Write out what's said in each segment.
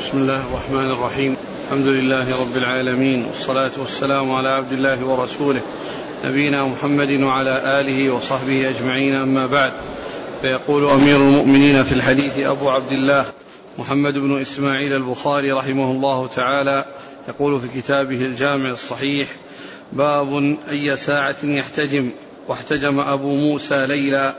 بسم الله الرحمن الرحيم. الحمد لله رب العالمين والصلاة والسلام على عبد الله ورسوله نبينا محمد وعلى آله وصحبه أجمعين أما بعد. فيقول أمير المؤمنين في الحديث أبو عبد الله محمد بن إسماعيل البخاري رحمه الله تعالى يقول في كتابه الجامع الصحيح باب أي ساعة يحتجم. واحتجم أبو موسى ليلا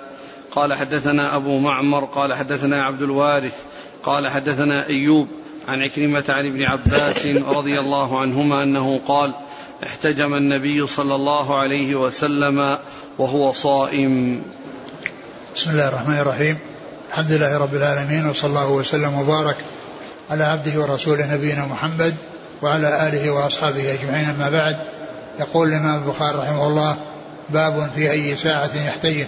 قال حدثنا أبو معمر قال حدثنا عبد الوارث قال حدثنا أيوب عن عكرمة عن ابن عباس رضي الله عنهما أنه قال احتجم النبي صلى الله عليه وسلم وهو صائم. بسم الله الرحمن الرحيم. الحمد لله رب العالمين وصلى الله وسلم وبارك على عبده ورسوله نبينا محمد وعلى آله وأصحابه أجمعين أما بعد. يقول الإمام البخاري رحمه الله باب في أي ساعة يحتجم.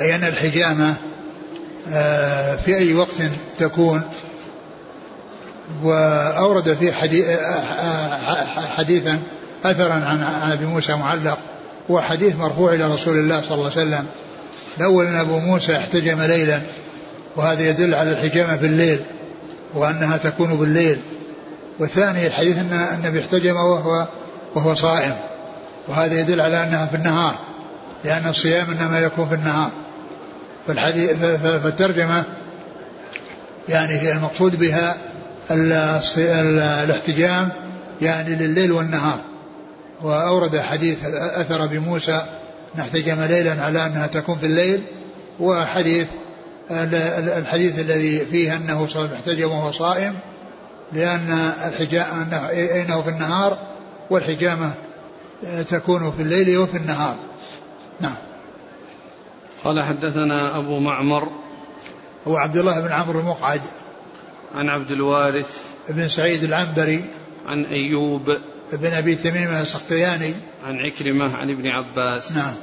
أي أن الحجامة في أي وقت تكون وأورد في آه، آه، حديثا أثرا عن أبي موسى معلق وحديث مرفوع إلى رسول الله صلى الله عليه وسلم. الأول أن أبو موسى احتجم ليلا وهذا يدل على الحجامة بالليل وأنها تكون بالليل. والثاني الحديث أن النبي احتجم وهو وهو صائم وهذا يدل على أنها في النهار لأن الصيام إنما يكون في النهار. فالحديث فالترجمة يعني هي المقصود بها الاحتجام يعني لليل والنهار. وأورد حديث أثر بموسى نحتجم ليلا على أنها تكون في الليل وحديث الحديث الذي فيه أنه احتجم وهو صائم لأن الحجام أنه في النهار والحجامة تكون في الليل وفي النهار. نعم. قال حدثنا أبو معمر هو عبد الله بن عمرو المقعد. عن عبد الوارث بن سعيد العنبري. عن أيوب بن أبي تميم السختياني. عن عكرمة عن ابن عباس. نعم.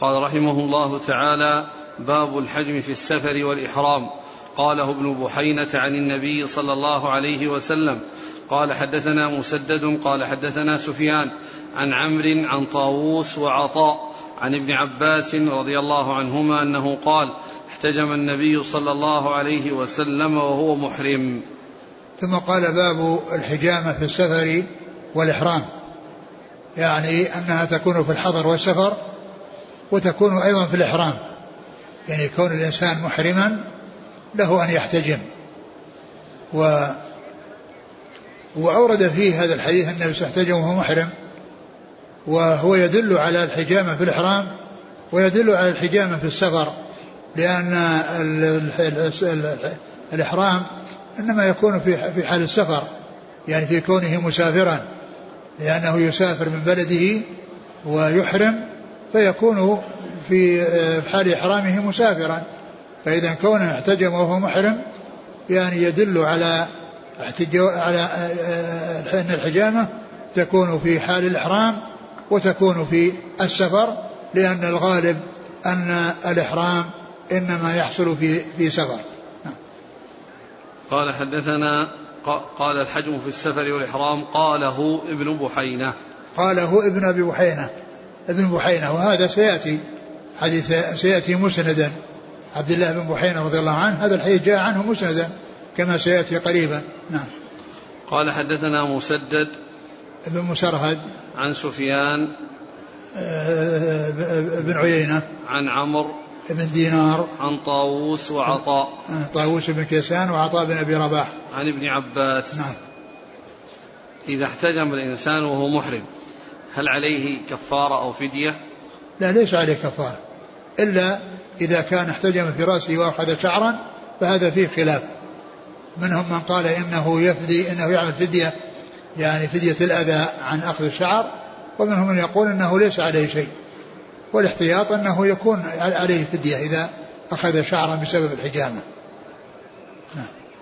قال رحمه الله تعالى باب الحجم في السفر والإحرام. قاله ابن بحينة عن النبي صلى الله عليه وسلم. قال حدثنا مسدد قال حدثنا سفيان عن عمرو عن طاووس وعطاء. عن ابن عباس رضي الله عنهما أنه قال احتجم النبي صلى الله عليه وسلم وهو محرم. ثم قال باب الحجامة في السفر والإحرام. يعني أنها تكون في الحضر والسفر وتكون أيضا في الإحرام. يعني كون الإنسان محرما له أن يحتجم. و وأورد فيه هذا الحديث عليه وسلم وهو محرم. وهو يدل على الحجامة في الإحرام ويدل على الحجامة في السفر لأن الإحرام إنما يكون في حال السفر يعني في كونه مسافرا لأنه يسافر من بلده ويحرم فيكون في حال إحرامه مسافرا. فإذا كونه احتجم وهو محرم يعني يدل على على أن الحجامة تكون في حال الإحرام وتكون في السفر لأن الغالب أن الإحرام إنما يحصل في في سفر. نعم. قال حدثنا قال الحجم في السفر والإحرام قاله ابن بحينة. قاله ابن أبي بحينة. ابن بحينة وهذا سيأتي حديث سيأتي مسندا. عبد الله بن بحينة رضي الله عنه هذا الحديث جاء عنه مسندا كما سيأتي قريبا. نعم. قال حدثنا مسدد ابن مسرهد عن سفيان. آه، بن عيينة. عن عمرو. بن دينار. عن طاووس وعطاء. طاووس بن كيسان وعطاء بن أبي رباح. عن ابن عباس. نعم. إذا احتجم الإنسان وهو محرم هل عليه كفارة أو فدية؟ لا ليس عليه كفارة. إلا إذا كان احتجم في رأسه وأخذ شعرا فهذا فيه خلاف. منهم من قال إنه يفدي إنه يعمل فدية يعني فدية الأذى عن أخذ الشعر ومنهم من يقول أنه ليس عليه شيء والاحتياط أنه يكون عليه فدية إذا أخذ شعرا بسبب الحجامة.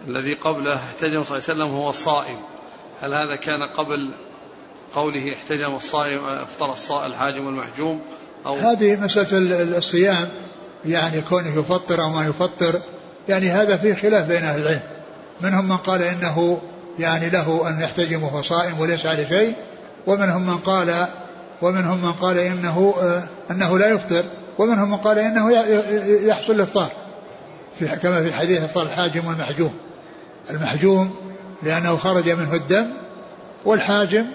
الذي قبله احتجم صلى الله عليه وسلم هو الصائم. هل هذا كان قبل قوله احتجم الصائم أفطر الصائم الحاجم والمحجوم؟ أو هذه مسألة الصيام يعني كونه يفطر أو ما يفطر يعني هذا فيه خلاف بين أهل العلم. منهم من قال إنه يعني له أن يحتجم وهو صائم وليس عليه شيء. ومنهم من قال ومنهم من قال إنه آه، أنه لا يفطر. ومنهم من قال إنه يحصل الإفطار. في كما في حديث إفطار الحاجم والمحجوم. المحجوم لأنه خرج منه الدم والحاجم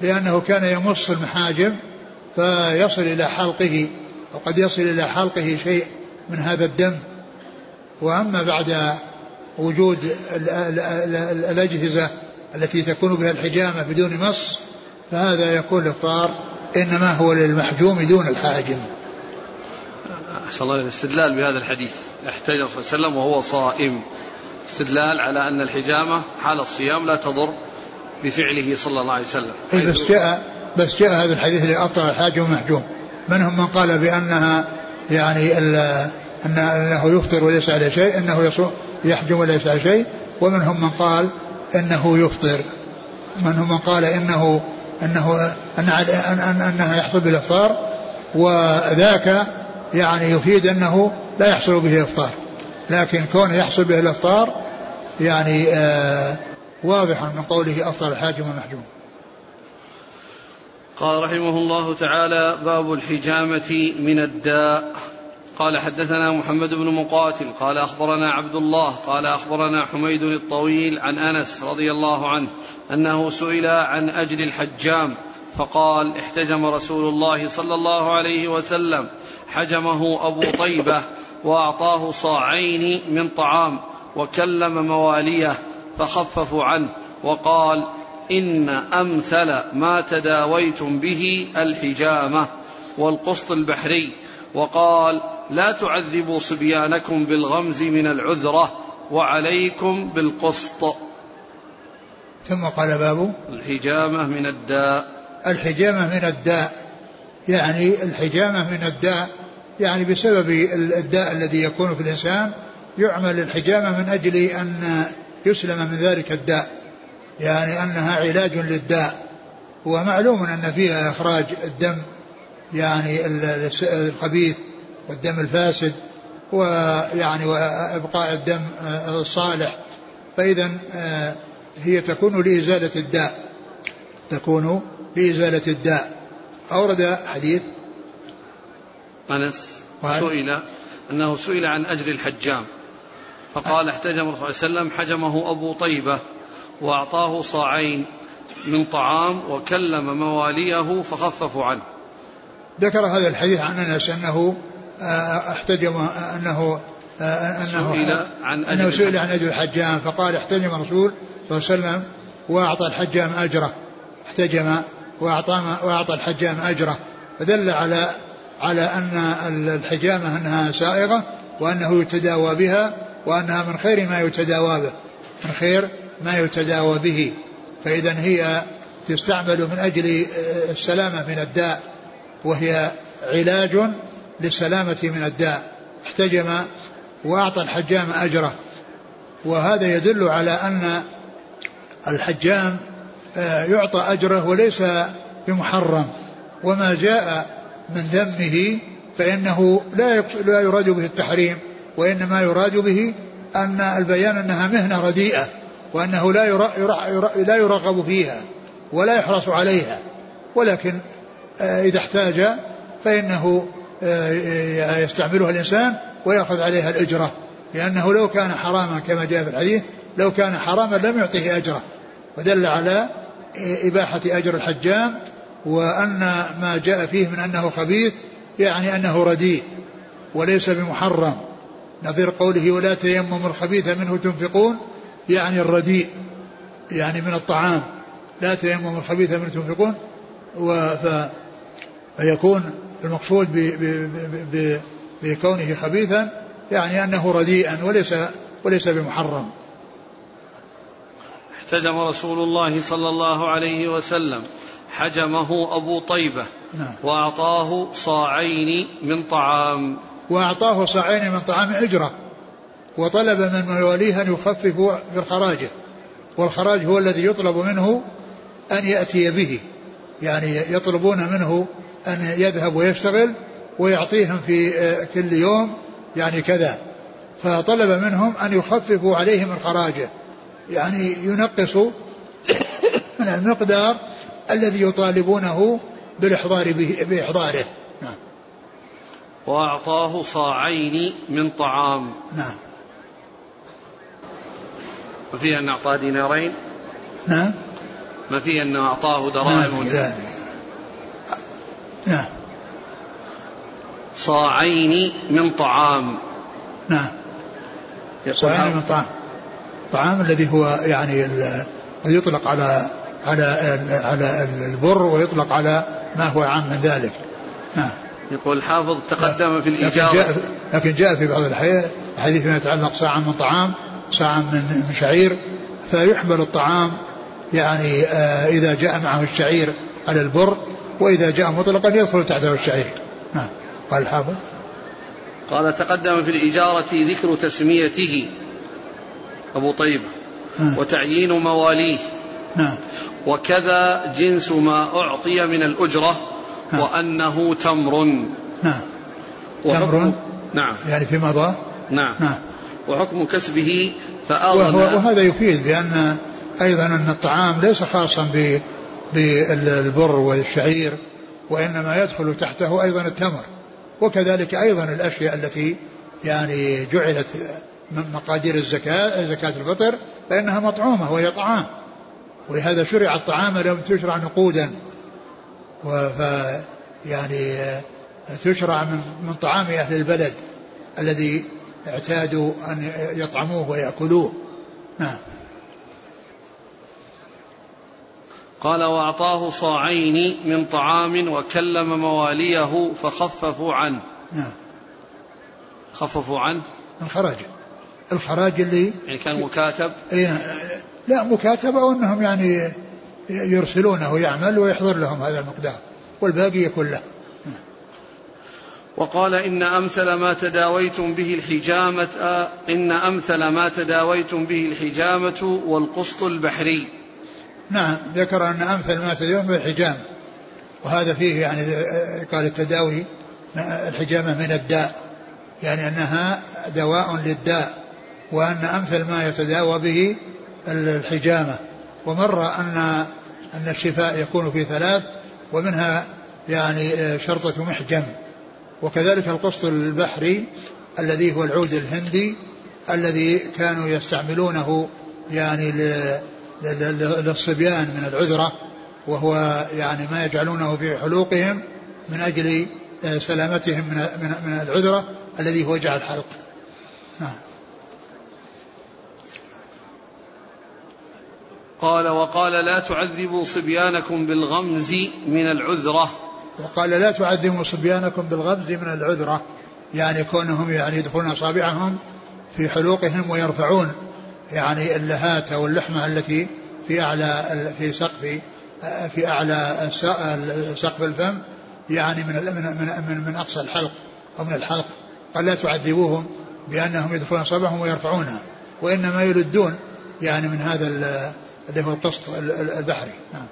لأنه كان يمص المحاجم فيصل إلى حلقه. وقد يصل إلى حلقه شيء من هذا الدم. وأما بعد وجود الأجهزة التي تكون بها الحجامة بدون مص فهذا يكون الإفطار إنما هو للمحجوم دون الحاجم. أحسن الله الاستدلال بهذا الحديث. احتجر صلى الله عليه وسلم وهو صائم. استدلال على أن الحجامة حال الصيام لا تضر بفعله صلى الله عليه وسلم. إيه بس جاء بس جاء هذا الحديث لأفطر الحاجم ومحجوم منهم من قال بأنها يعني أن أنه يفطر وليس عليه شيء أنه يحجم وليس عليه شيء. ومنهم من قال أنه يفطر. منهم من قال إنه أنه أن أن أنها يحصل بالإفطار وذاك يعني يفيد أنه لا يحصل به إفطار. لكن كونه يحصل به الإفطار يعني آه واضح من قوله أفطر الحاجم والمحجوم. قال رحمه الله تعالى باب الحجامة من الداء. قال حدثنا محمد بن مقاتل قال أخبرنا عبد الله قال أخبرنا حميد الطويل عن أنس رضي الله عنه أنه سئل عن أجل الحجام فقال احتجم رسول الله صلى الله عليه وسلم حجمه أبو طيبة وأعطاه صاعين من طعام وكلم مواليه فخففوا عنه وقال إن أمثل ما تداويتم به الحجامة والقسط البحري وقال لا تعذبوا صبيانكم بالغمز من العذرة وعليكم بالقسط. ثم قال باب الحجامة من الداء. الحجامة من الداء. يعني الحجامة من الداء يعني بسبب الداء الذي يكون في الإنسان يعمل الحجامة من أجل أن يسلم من ذلك الداء. يعني أنها علاج للداء. ومعلوم أن فيها إخراج الدم يعني الخبيث. والدم الفاسد ويعني وإبقاء الدم الصالح. فإذا آه، هي تكون لإزالة الداء. تكون لإزالة الداء. أورد حديث. أنس سئل أنه سئل عن أجر الحجام. فقال احتجم الرسول صلى الله عليه وسلم حجمه أبو طيبة وأعطاه صاعين من طعام وكلم مواليه فخففوا عنه. ذكر هذا الحديث عن أنس أنه آه، احتجم أنه آه، أنه سئل عن أجل أنه سئل عن أجر الحجام فقال احتجم الرسول صلى الله عليه وسلم وأعطى الحجام أجره. احتجم وأعطى وأعطى الحجام أجره. فدل على على أن الحجامة أنها سائغة وأنه يتداوى بها وأنها من خير ما يتداوى به من خير ما يتداوى به. فإذا هي تستعمل من أجل السلامة من الداء وهي علاج للسلامة من الداء. احتجم وأعطى الحجام أجره. وهذا يدل على أن الحجام آه، يعطى أجره وليس بمحرم. وما جاء من ذمه فإنه لا لا يراد به التحريم. وإنما يراد به أن البيان أنها مهنة رديئة وأنه لا لا يرغب فيها ولا يحرص عليها. ولكن آه، إذا احتاج فإنه يستعملها الإنسان ويأخذ عليها الأجرة. لأنه لو كان حراما كما جاء في الحديث لو كان حراما لم يعطه أجره. ودل على إباحة أجر الحجام وأن ما جاء فيه من أنه خبيث يعني أنه رديء وليس بمحرم. نظير قوله ولا تيمموا الخبيث منه تنفقون يعني الرديء يعني من الطعام. لا تيمموا الخبيث منه تنفقون فيكون المقصود بكونه خبيثا يعني أنه رديئا وليس وليس بمحرم. احتجم رسول الله صلى الله عليه وسلم. حجمه أبو طيبة. نعم. وأعطاه صاعين من طعام. وأعطاه صاعين من طعام أجرة. وطلب من مواليه أن يخففوا في الخراج. والخراج هو الذي يطلب منه أن يأتي به. يعني يطلبون منه أن يذهب ويشتغل ويعطيهم في آه، كل يوم يعني كذا. فطلب منهم أن يخففوا عليه من خراجه يعني ينقص من المقدار الذي يطالبونه بالإحضار بإحضاره. نعم. وأعطاه صاعين من طعام. نعم. ما فيها أن أعطاه دينارين؟ نعم. ما فيها أنه أعطاه دراهم؟ نعم نعم. صاعين من طعام. نعم. صاعين من طعام. الطعام الذي هو يعني يطلق على على على البر ويطلق على ما هو عام من ذلك. نعم. يقول الحافظ تقدم في الإجابة. لكن جاء, لكن جاء في بعض الحديث ما يتعلق ساعة من طعام ساعة من من شعير فيحمل الطعام يعني آه إذا جاء معه الشعير على البر وإذا جاء مطلقا يدخل تحته الشعير نعم. قال الحافظ. قال تقدم في الإجارة ذكر تسميته. أبو طيب. نعم. وتعيين مواليه. نعم. وكذا جنس ما أعطي من الأجرة. نعم. وأنه تمر. نعم. تمر. نعم. يعني في مضى. نعم. نعم. وحكم كسبه فأغنى. وهذا يفيد بأن أيضا أن الطعام ليس خاصا بالبر والشعير وإنما يدخل تحته أيضا التمر وكذلك أيضا الأشياء التي يعني جعلت من مقادير الزكاة زكاة الفطر فإنها مطعومة وهي طعام ولهذا شرع الطعام لم تشرع نقودا ف يعني تشرع من, من طعام أهل البلد الذي اعتادوا أن يطعموه ويأكلوه. نعم. قال وأعطاه صاعين من طعام وكلم مواليه فخففوا عنه. نعم. خففوا عنه؟ الخراج. الخراج اللي يعني كان مكاتب؟ إي لا مكاتبة وانهم يعني يرسلونه يعمل ويحضر لهم هذا المقدار والباقي يكون له وقال إن أمثل ما تداويتم به الحجامة إن أمثل ما تداويتم به الحجامة والقسط البحري. نعم ذكر أن أمثل ما تداويتم به الحجامة. وهذا فيه يعني قال التداوي الحجامة من الداء. يعني أنها دواء للداء وأن أمثل ما يتداوى به الحجامة. ومر أن أن الشفاء يكون في ثلاث ومنها يعني شرطة محجم. وكذلك القسط البحري الذي هو العود الهندي الذي كانوا يستعملونه يعني للصبيان من العذرة وهو يعني ما يجعلونه في حلوقهم من أجل سلامتهم من من العذرة الذي هو وجع الحلق نعم. قال وقال لا تعذبوا صبيانكم بالغمز من العذرة. وقال لا تعذبوا صبيانكم بالغمز من العذرة. يعني كونهم يعني يدخلون أصابعهم في حلوقهم ويرفعون. يعني اللهات أو اللحمة التي في أعلى في سقف في أعلى سقف الفم يعني من من من, من أقصى الحلق أو من الحلق. قال لا تعذبوهم بأنهم يدخلون أصابعهم ويرفعونها وإنما يلدون يعني من هذا اللي هو القسط البحري. نعم.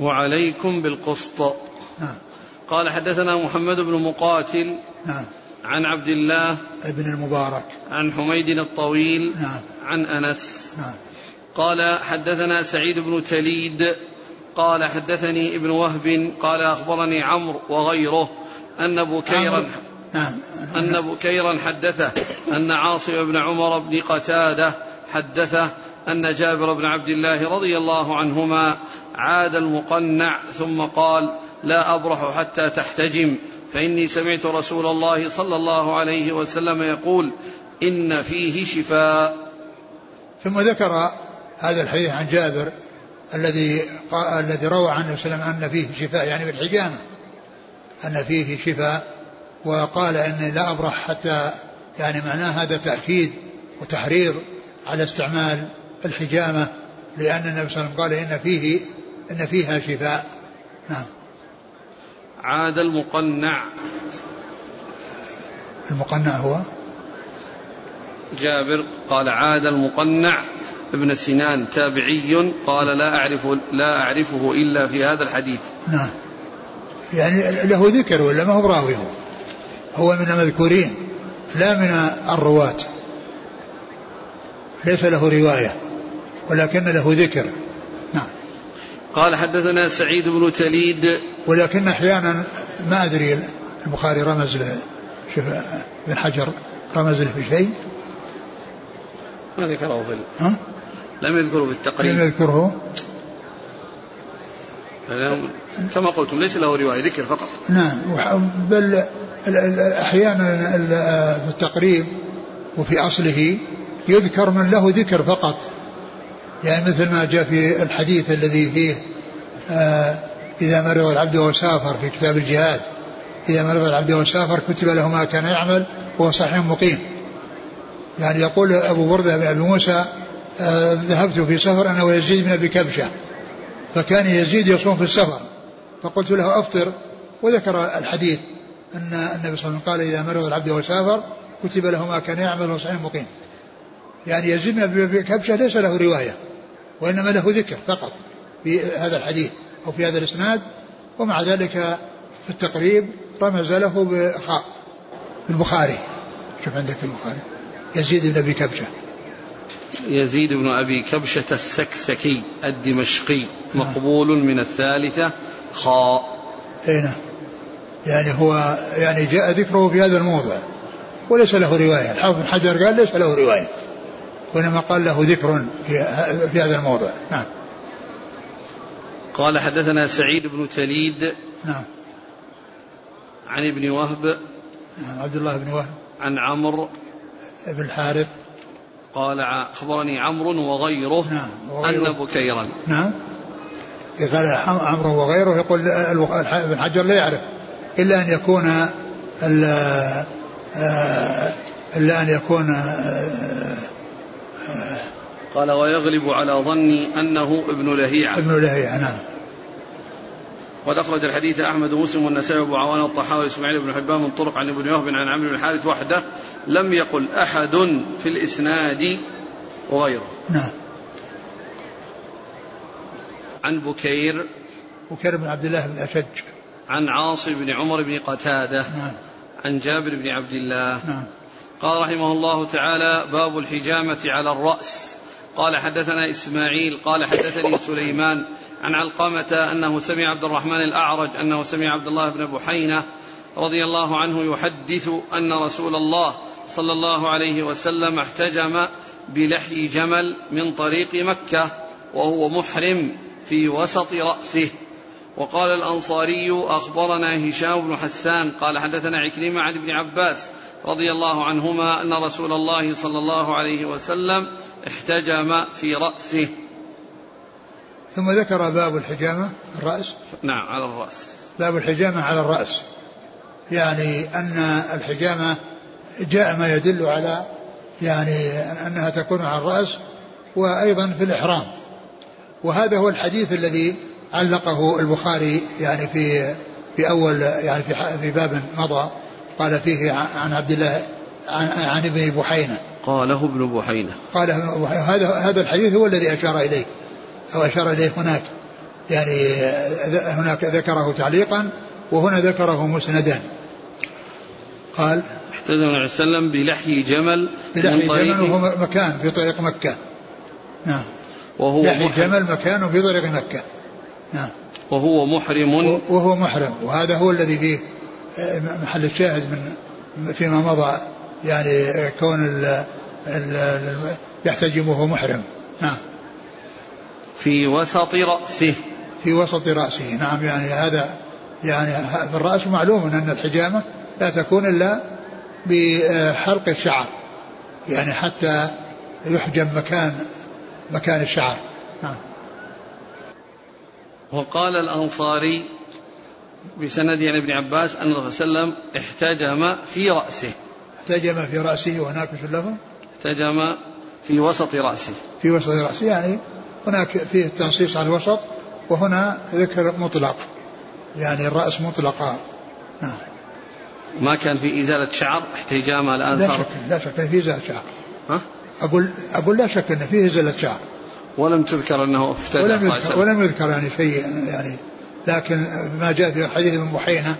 وعليكم بالقسط. نعم. قال حدثنا محمد بن مقاتل. نعم. عن عبد الله ابن المبارك. عن حميد الطويل نعم. عن أنس. نعم. قال حدثنا سعيد بن تليد. قال حدثني ابن وهب. قال أخبرني عمرو وغيره أن بكيرا نعم. أن بكيرا حدثه أن عاصم بن عمر بن قتادة حدثه أن جابر بن عبد الله رضي الله عنهما عاد المقنع ثم قال لا أبرح حتى تحتجم فإني سمعت رسول الله صلى الله عليه وسلم يقول إن فيه شفاء. ثم ذكر هذا الحديث عن جابر الذي الذي روى عن النبي صلى الله عليه وسلم أن فيه شفاء يعني بالحجامة. أن فيه شفاء وقال إني لا أبرح حتى يعني معناه هذا تأكيد وتحريض على استعمال الحجامة لأن النبي صلى الله عليه وسلم قال إن فيه إن فيها شفاء. نعم. عاد المقنع. المقنع هو؟ جابر قال عاد المقنع. ابن سنان تابعي قال لا أعرف لا أعرفه إلا في هذا الحديث. نعم. يعني له ذكر ولا ما هو براوي هو؟ هو من المذكورين لا من الرواة. ليس له رواية ولكن له ذكر. قال حدثنا سعيد بن تليد. ولكن أحيانا ما أدري البخاري رمز له شوف ابن حجر رمز له في شيء. ما ذكره في. ها؟ لم يذكره في لم التقريب يذكره. لأنه كما قلتم ليس له رواية ذكر فقط. نعم بل أحيانا ال- في التقريب وفي أصله يذكر من له ذكر فقط. يعني مثل ما جاء في الحديث الذي فيه آه إذا مرض العبد وسافر في كتاب الجهاد إذا مرض العبد وسافر كتب له ما كان يعمل وهو صحيح مقيم. يعني يقول أبو بردة بن أبي موسى آه ذهبت في سفر أنا ويزيد بن أبي كبشة فكان يزيد يصوم في السفر فقلت له أفطر وذكر الحديث أن النبي صلى الله عليه وسلم قال إذا مرض العبد وسافر كتب له ما كان يعمل وهو صحيح مقيم. يعني يزيد بن أبي كبشة ليس له رواية. وإنما له ذكر فقط في هذا الحديث أو في هذا الإسناد ومع ذلك في التقريب رمز له بخاء في البخاري شوف عندك في البخاري. يزيد بن أبي كبشة. يزيد بن أبي كبشة السكسكي الدمشقي مقبول من الثالثة خاء. أي نعم. يعني هو يعني جاء ذكره في هذا الموضع وليس له رواية. الحافظ بن حجر قال ليس له رواية. وإنما قال له ذكر في, هذا الموضع. نعم. قال حدثنا سعيد بن تليد نعم. عن ابن وهب نعم عبد الله بن وهب. عن عمرو بن الحارث. قال أخبرني عمرو وغيره نعم وغيره. أن بكيرا نعم. إذا قال عمرو وغيره يقول ابن حجر لا يعرف. إلا أن يكون آه، إلا أن يكون آه، قال ويغلب على ظني أنه ابن لهيعة. ابن لهيعة نعم. وقد أخرج الحديث أحمد ومسلم والنسائي وأبو عوان والطحاوي وإسماعيل بن حبان من طرق عن ابن وهب عن عمرو بن الحارث وحده لم يقل أحد في الإسناد وغيره. نعم. عن بكير. وكان بن عبد الله بن أشج. عن عاصم بن عمر بن قتادة. نعم. عن جابر بن عبد الله. نعم. قال رحمه الله تعالى باب الحجامة على الرأس. قال حدثنا إسماعيل قال حدثني سليمان عن علقمة أنه سمع عبد الرحمن الأعرج أنه سمع عبد الله بن بحينة رضي الله عنه يحدث أن رسول الله صلى الله عليه وسلم احتجم بلحي جمل من طريق مكة وهو محرم في وسط رأسه. وقال الأنصاري أخبرنا هشام بن حسان قال حدثنا عكرمة عن ابن عباس رضي الله عنهما أن رسول الله صلى الله عليه وسلم احتجم في رأسه. ثم ذكر باب الحجامة الرأس. نعم على الرأس. باب الحجامة على الرأس. يعني أن الحجامة جاء ما يدل على يعني أنها تكون على الرأس وأيضا في الإحرام. وهذا هو الحديث الذي علقه البخاري يعني في في أول يعني في في باب مضى. قال فيه عن عبد الله عن, عن ابن بحينة. قاله ابن بحينة. قال هذا هذا الحديث هو الذي أشار إليه. أو أشار إليه هناك. يعني هناك ذكره تعليقا وهنا ذكره مسندا. قال احتجم النبي عليه وسلم بلحي جمل بلحي جمل وهو مكان في طريق مكة. نعم. وهو لحي محرم. جمل مكان في طريق مكة. نعم. وهو محرم. وهو محرم. وهذا هو الذي فيه محل الشاهد من فيما مضى يعني كون ال ال يحتجم وهو محرم. نعم. في وسط رأسه. في وسط رأسه. نعم يعني هذا يعني في الرأس معلوم أن الحجامة لا تكون إلا بحلق الشعر. يعني حتى يحجم مكان مكان الشعر. نعم. وقال الأنصاري بسند عن ابن عباس أن الرسول صلى الله عليه وسلم احتجم في رأسه. احتجم في رأسه وهناك في اللفظ احتجم في وسط رأسه. في وسط رأسه يعني هناك فيه التنصيص على الوسط وهنا ذكر مطلق. يعني الرأس مطلقة. نعم. ما كان في إزالة شعر؟ احتجامها الآن لا صار شك لا شك فيه إزالة شعر. ها؟ أقول أقول لا شك أن فيه إزالة شعر. ولم تذكر أنه افتدى ولم يذكر ولم يذكر يعني شيء يعني لكن ما جاء في حديث ابن بحينة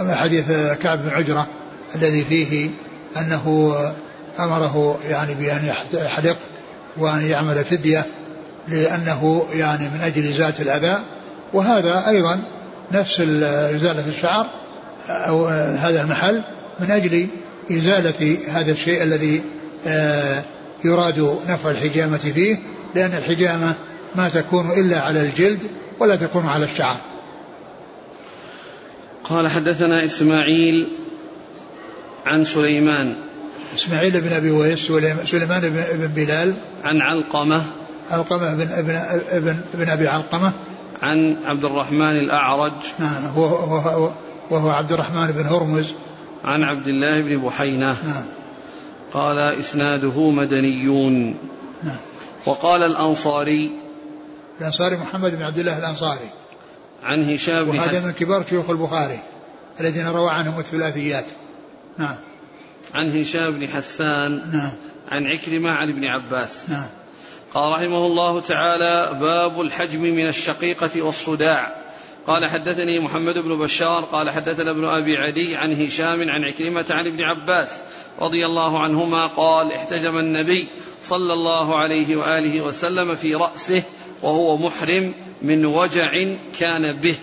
أما حديث كعب بن عجرة الذي فيه أنه أمره يعني بأن يحلق وأن يعمل فدية لأنه يعني من أجل إزالة الأذى وهذا أيضا نفس إزالة الشعر أو هذا المحل من أجل إزالة هذا الشيء الذي يراد نفع الحجامة فيه لأن الحجامة ما تكون إلا على الجلد ولا تكون على الشعر. قال حدثنا إسماعيل عن سليمان. إسماعيل بن أبي ويس سليمان بن بلال. عن علقمة. علقمة بن ابن ابن ابن أبي علقمة. عن عبد الرحمن الأعرج. نعم وهو, وهو عبد الرحمن بن هرمز. عن عبد الله بن بحينة. نعم. قال إسناده مدنيون. نعم. وقال الأنصاري الأنصاري محمد بن عبد الله الأنصاري. عن هشام بن وهذا من كبار شيوخ البخاري الذين روى عنهم الثلاثيات. نعم. عن هشام بن حسان نعم. عن عكرمة عن ابن عباس. نعم. قال رحمه الله تعالى باب الحجم من الشقيقة والصداع. قال حدثني محمد بن بشار. قال حدثنا ابن أبي عدي عن هشام عن عكرمة عن ابن عباس رضي الله عنهما قال احتجم النبي صلى الله عليه وآله وسلم في رأسه وهو محرم من وجع كان به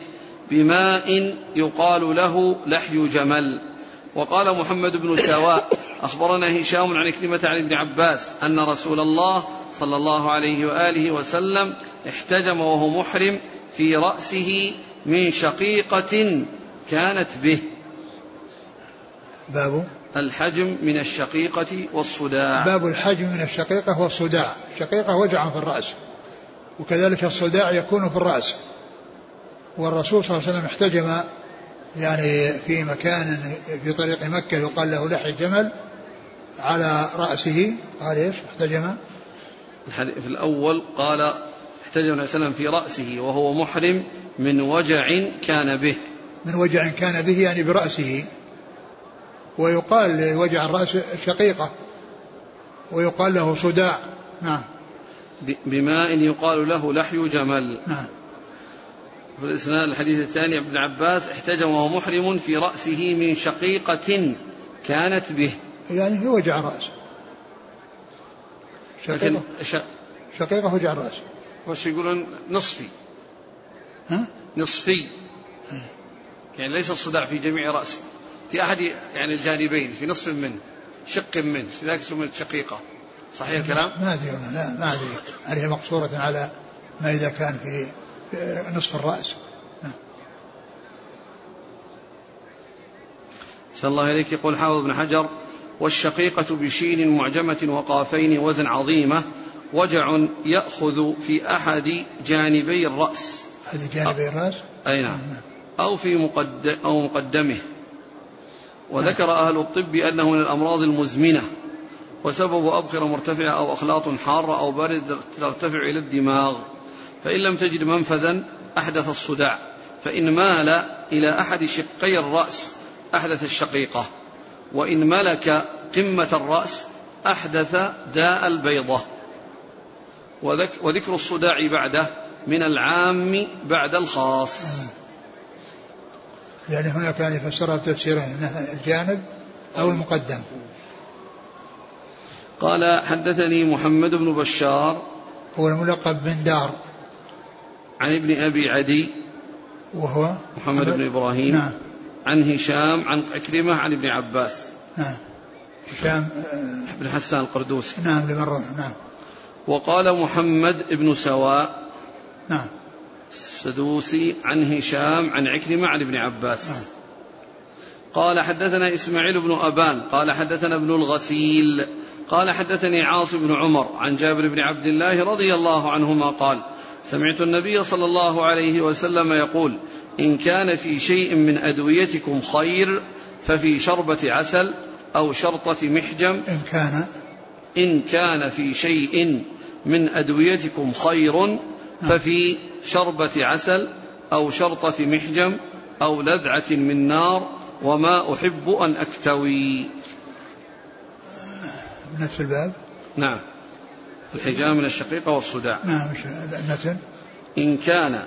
بماء يقال له لحي جمل. وقال محمد بن سواء أخبرنا هشام عن كلمة عن ابن عباس أن رسول الله صلى الله عليه وآله وسلم احتجم وهو محرم في رأسه من شقيقة كانت به. باب الحجم من الشقيقة والصداع. باب الحجم من الشقيقة والصداع. الشقيقة وجع في الرأس. وكذلك الصداع يكون في الرأس. والرسول صلى الله عليه وسلم احتجم يعني في مكان في طريق مكة يقال له لحي جمل على رأسه. قال إيش؟ احتجم. في الأول قال احتجم النبي صلى الله عليه وسلم في رأسه وهو محرم من وجع كان به. من وجع كان به يعني برأسه. ويقال لوجع الرأس شقيقة ويقال له صداع. نعم. بماء يقال له لحي جمل. نعم. في الإسناد الحديث الثاني ابن عباس احتجم وهو محرم في رأسه من شقيقة كانت به. يعني في وجع الرأس شقيقة. ش... شقيقة وجع الرأس وش يقولون نصفي. ها؟ نصفي. يعني ليس الصداع في جميع رأسه. في أحد يعني الجانبين في نصف منه شق منه لذلك سميت شقيقة. صحيح الكلام؟ ما أدري لا ما أدري. هل هي مقصورة على ما إذا كان في نصف الرأس؟ صلى الله إليك. يقول حافظ بن حجر والشقيقة بشين معجمة وقافين وزن عظيمة وجع يأخذ في أحد جانبي الرأس. أحد جانبي الرأس؟ أي نعم. أو في مقدم أو مقدمه. وذكر أهل الطب أنه من الأمراض المزمنة. وسبب أبخرة مرتفعة أو أخلاط حارة أو بارد ترتفع إلى الدماغ. فإن لم تجد منفذا أحدث الصداع. فإن مال إلى أحد شقي الرأس أحدث الشقيقة. وإن ملك قمة الرأس أحدث داء البيضة. وذكر الصداع بعده من العام بعد الخاص. يعني هناك يعني فسرها تفسيرين الجانب أو المقدم. قال حدثني محمد بن بشار هو الملقب بن دار. عن ابن أبي عدي وهو محمد بن إبراهيم نعم. عن هشام عن عكرمة عن ابن عباس. نعم. هشام بن حسان القردوسي. نعم لمروه نعم. وقال محمد بن سواء نعم. السدوسي عن هشام عن عكرمة عن ابن عباس. نعم. قال حدثنا إسماعيل بن أبان قال حدثنا ابن الغسيل قال حدثني عاصم بن عمر عن جابر بن عبد الله رضي الله عنهما قال سمعت النبي صلى الله عليه وسلم يقول إن كان في شيء من أدويتكم خير ففي شربة عسل أو شرطة محجم. إن كان. إن كان في شيء من أدويتكم خير ففي شربة عسل أو شرطة محجم أو لذعة من نار وما أحب أن أكتوي. نفس الباب؟ نعم. الحجام من الشقيقة والصداع. نعم المتن إن كان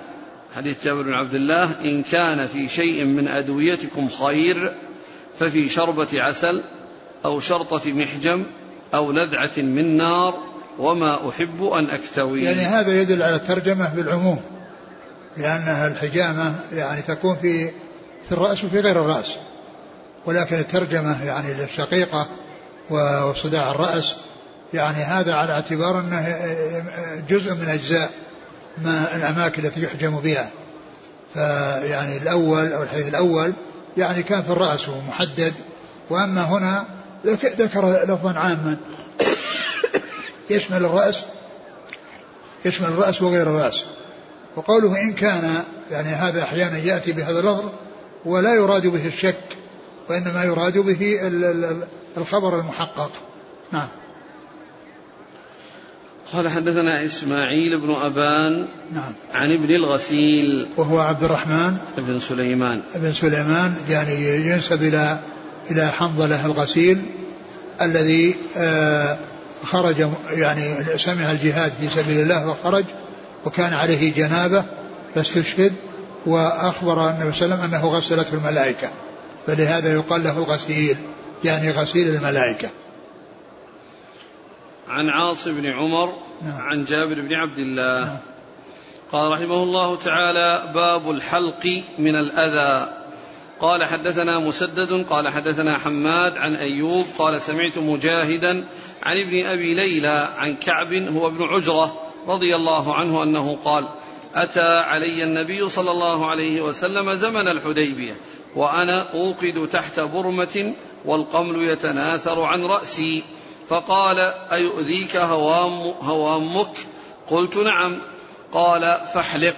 حديث جابر بن عبد الله إن كان في شيء من أدويتكم خير ففي شربة عسل أو شرطة محجم أو لذعة من نار وما أحب أن أكتوي. يعني هذا يدل على الترجمة بالعموم لأنها الحجامة يعني تكون في في الرأس وفي غير الرأس. ولكن الترجمة يعني للشقيقة وصداع الرأس. يعني هذا على اعتبار أنه جزء من أجزاء ما الأماكن التي يحجم بها. فيعني الأول أو الحديث الأول يعني كان في الرأس ومحدد وأما هنا ذكر لفظا عاما. يشمل الرأس يشمل الرأس وغير الرأس. وقوله إن كان يعني هذا أحيانا يأتي بهذا اللفظ ولا يراد به الشك وإنما يراد به الخبر المحقق. نعم. قال حدثنا إسماعيل بن أبان نعم. عن ابن الغسيل. وهو عبد الرحمن بن سليمان. بن سليمان يعني ينسب إلى إلى حنظلة الغسيل الذي آه خرج يعني سمع الجهاد في سبيل الله وخرج وكان عليه جنابة فاستشهد وأخبر النبي صلى الله عليه وسلم أنه غسلته الملائكة. فلهذا يقال له الغسيل. يعني غسيل الملائكة عن عاص بن عمر نعم. عن جابر بن عبد الله نعم. قال رحمه الله تعالى باب الحلق من الأذى قال حدثنا مسدد قال حدثنا حماد عن أيوب قال سمعت مجاهدا عن ابن أبي ليلى عن كعب هو ابن عجرة رضي الله عنه أنه قال أتى علي النبي صلى الله عليه وسلم زمن الحديبية وأنا أوقد تحت برمة والقمل يتناثر عن رأسي فقال أيؤذيك هوام هوامك؟ قلت نعم. قال فاحلق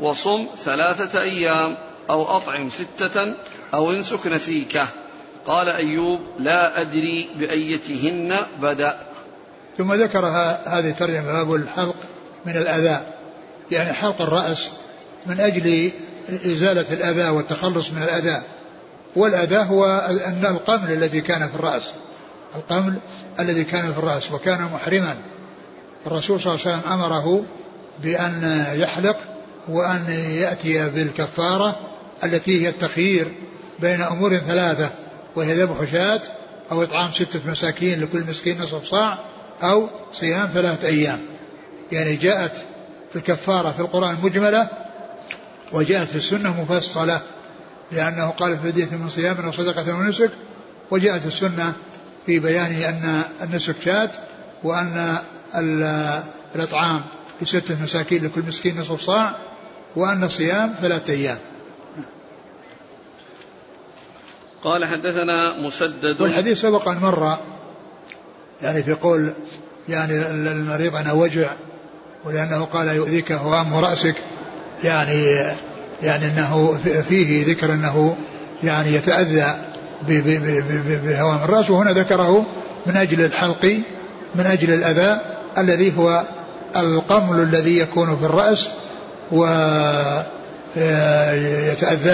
وصم ثلاثة أيام أو أطعم ستة أو انسك نسيكه قال أيوب لا أدري بأيتهن بدأ. ثم ذكر هذه الترجمة باب الحلق من الأذى. يعني حلق الرأس من أجل إزالة الأذى والتخلص من الأذى. والأذى هو القمل الذي كان في الرأس القمل الذي كان في الرأس وكان محرما. الرسول صلى الله عليه وسلم أمره بأن يحلق وأن يأتي بالكفارة التي هي التخيير بين أمور ثلاثة وهي ذبح شاة أو إطعام ستة مساكين لكل مسكين نصف صاع أو صيام ثلاثة أيام. يعني جاءت في الكفارة في القرآن مجملة وجاءت في السنة مفصلة. لأنه قال في فدية من صيام أو صدقة ونسك وجاءت السنة في بيان أن النسك شاة وأن الإطعام لستة مساكين لكل مسكين نصف صاع وأن الصيام ثلاثة أيام. قال حدثنا مسدد. والحديث سبق أن مر يعني في قول يعني المريض أنا وجع ولأنه قال يؤذيك هوام رأسك يعني يعني أنه فيه ذكر أنه يعني يتأذى بهوام الرأس وهنا ذكره من أجل الحلق من أجل الأذى الذي هو القمل الذي يكون في الرأس ويتأذى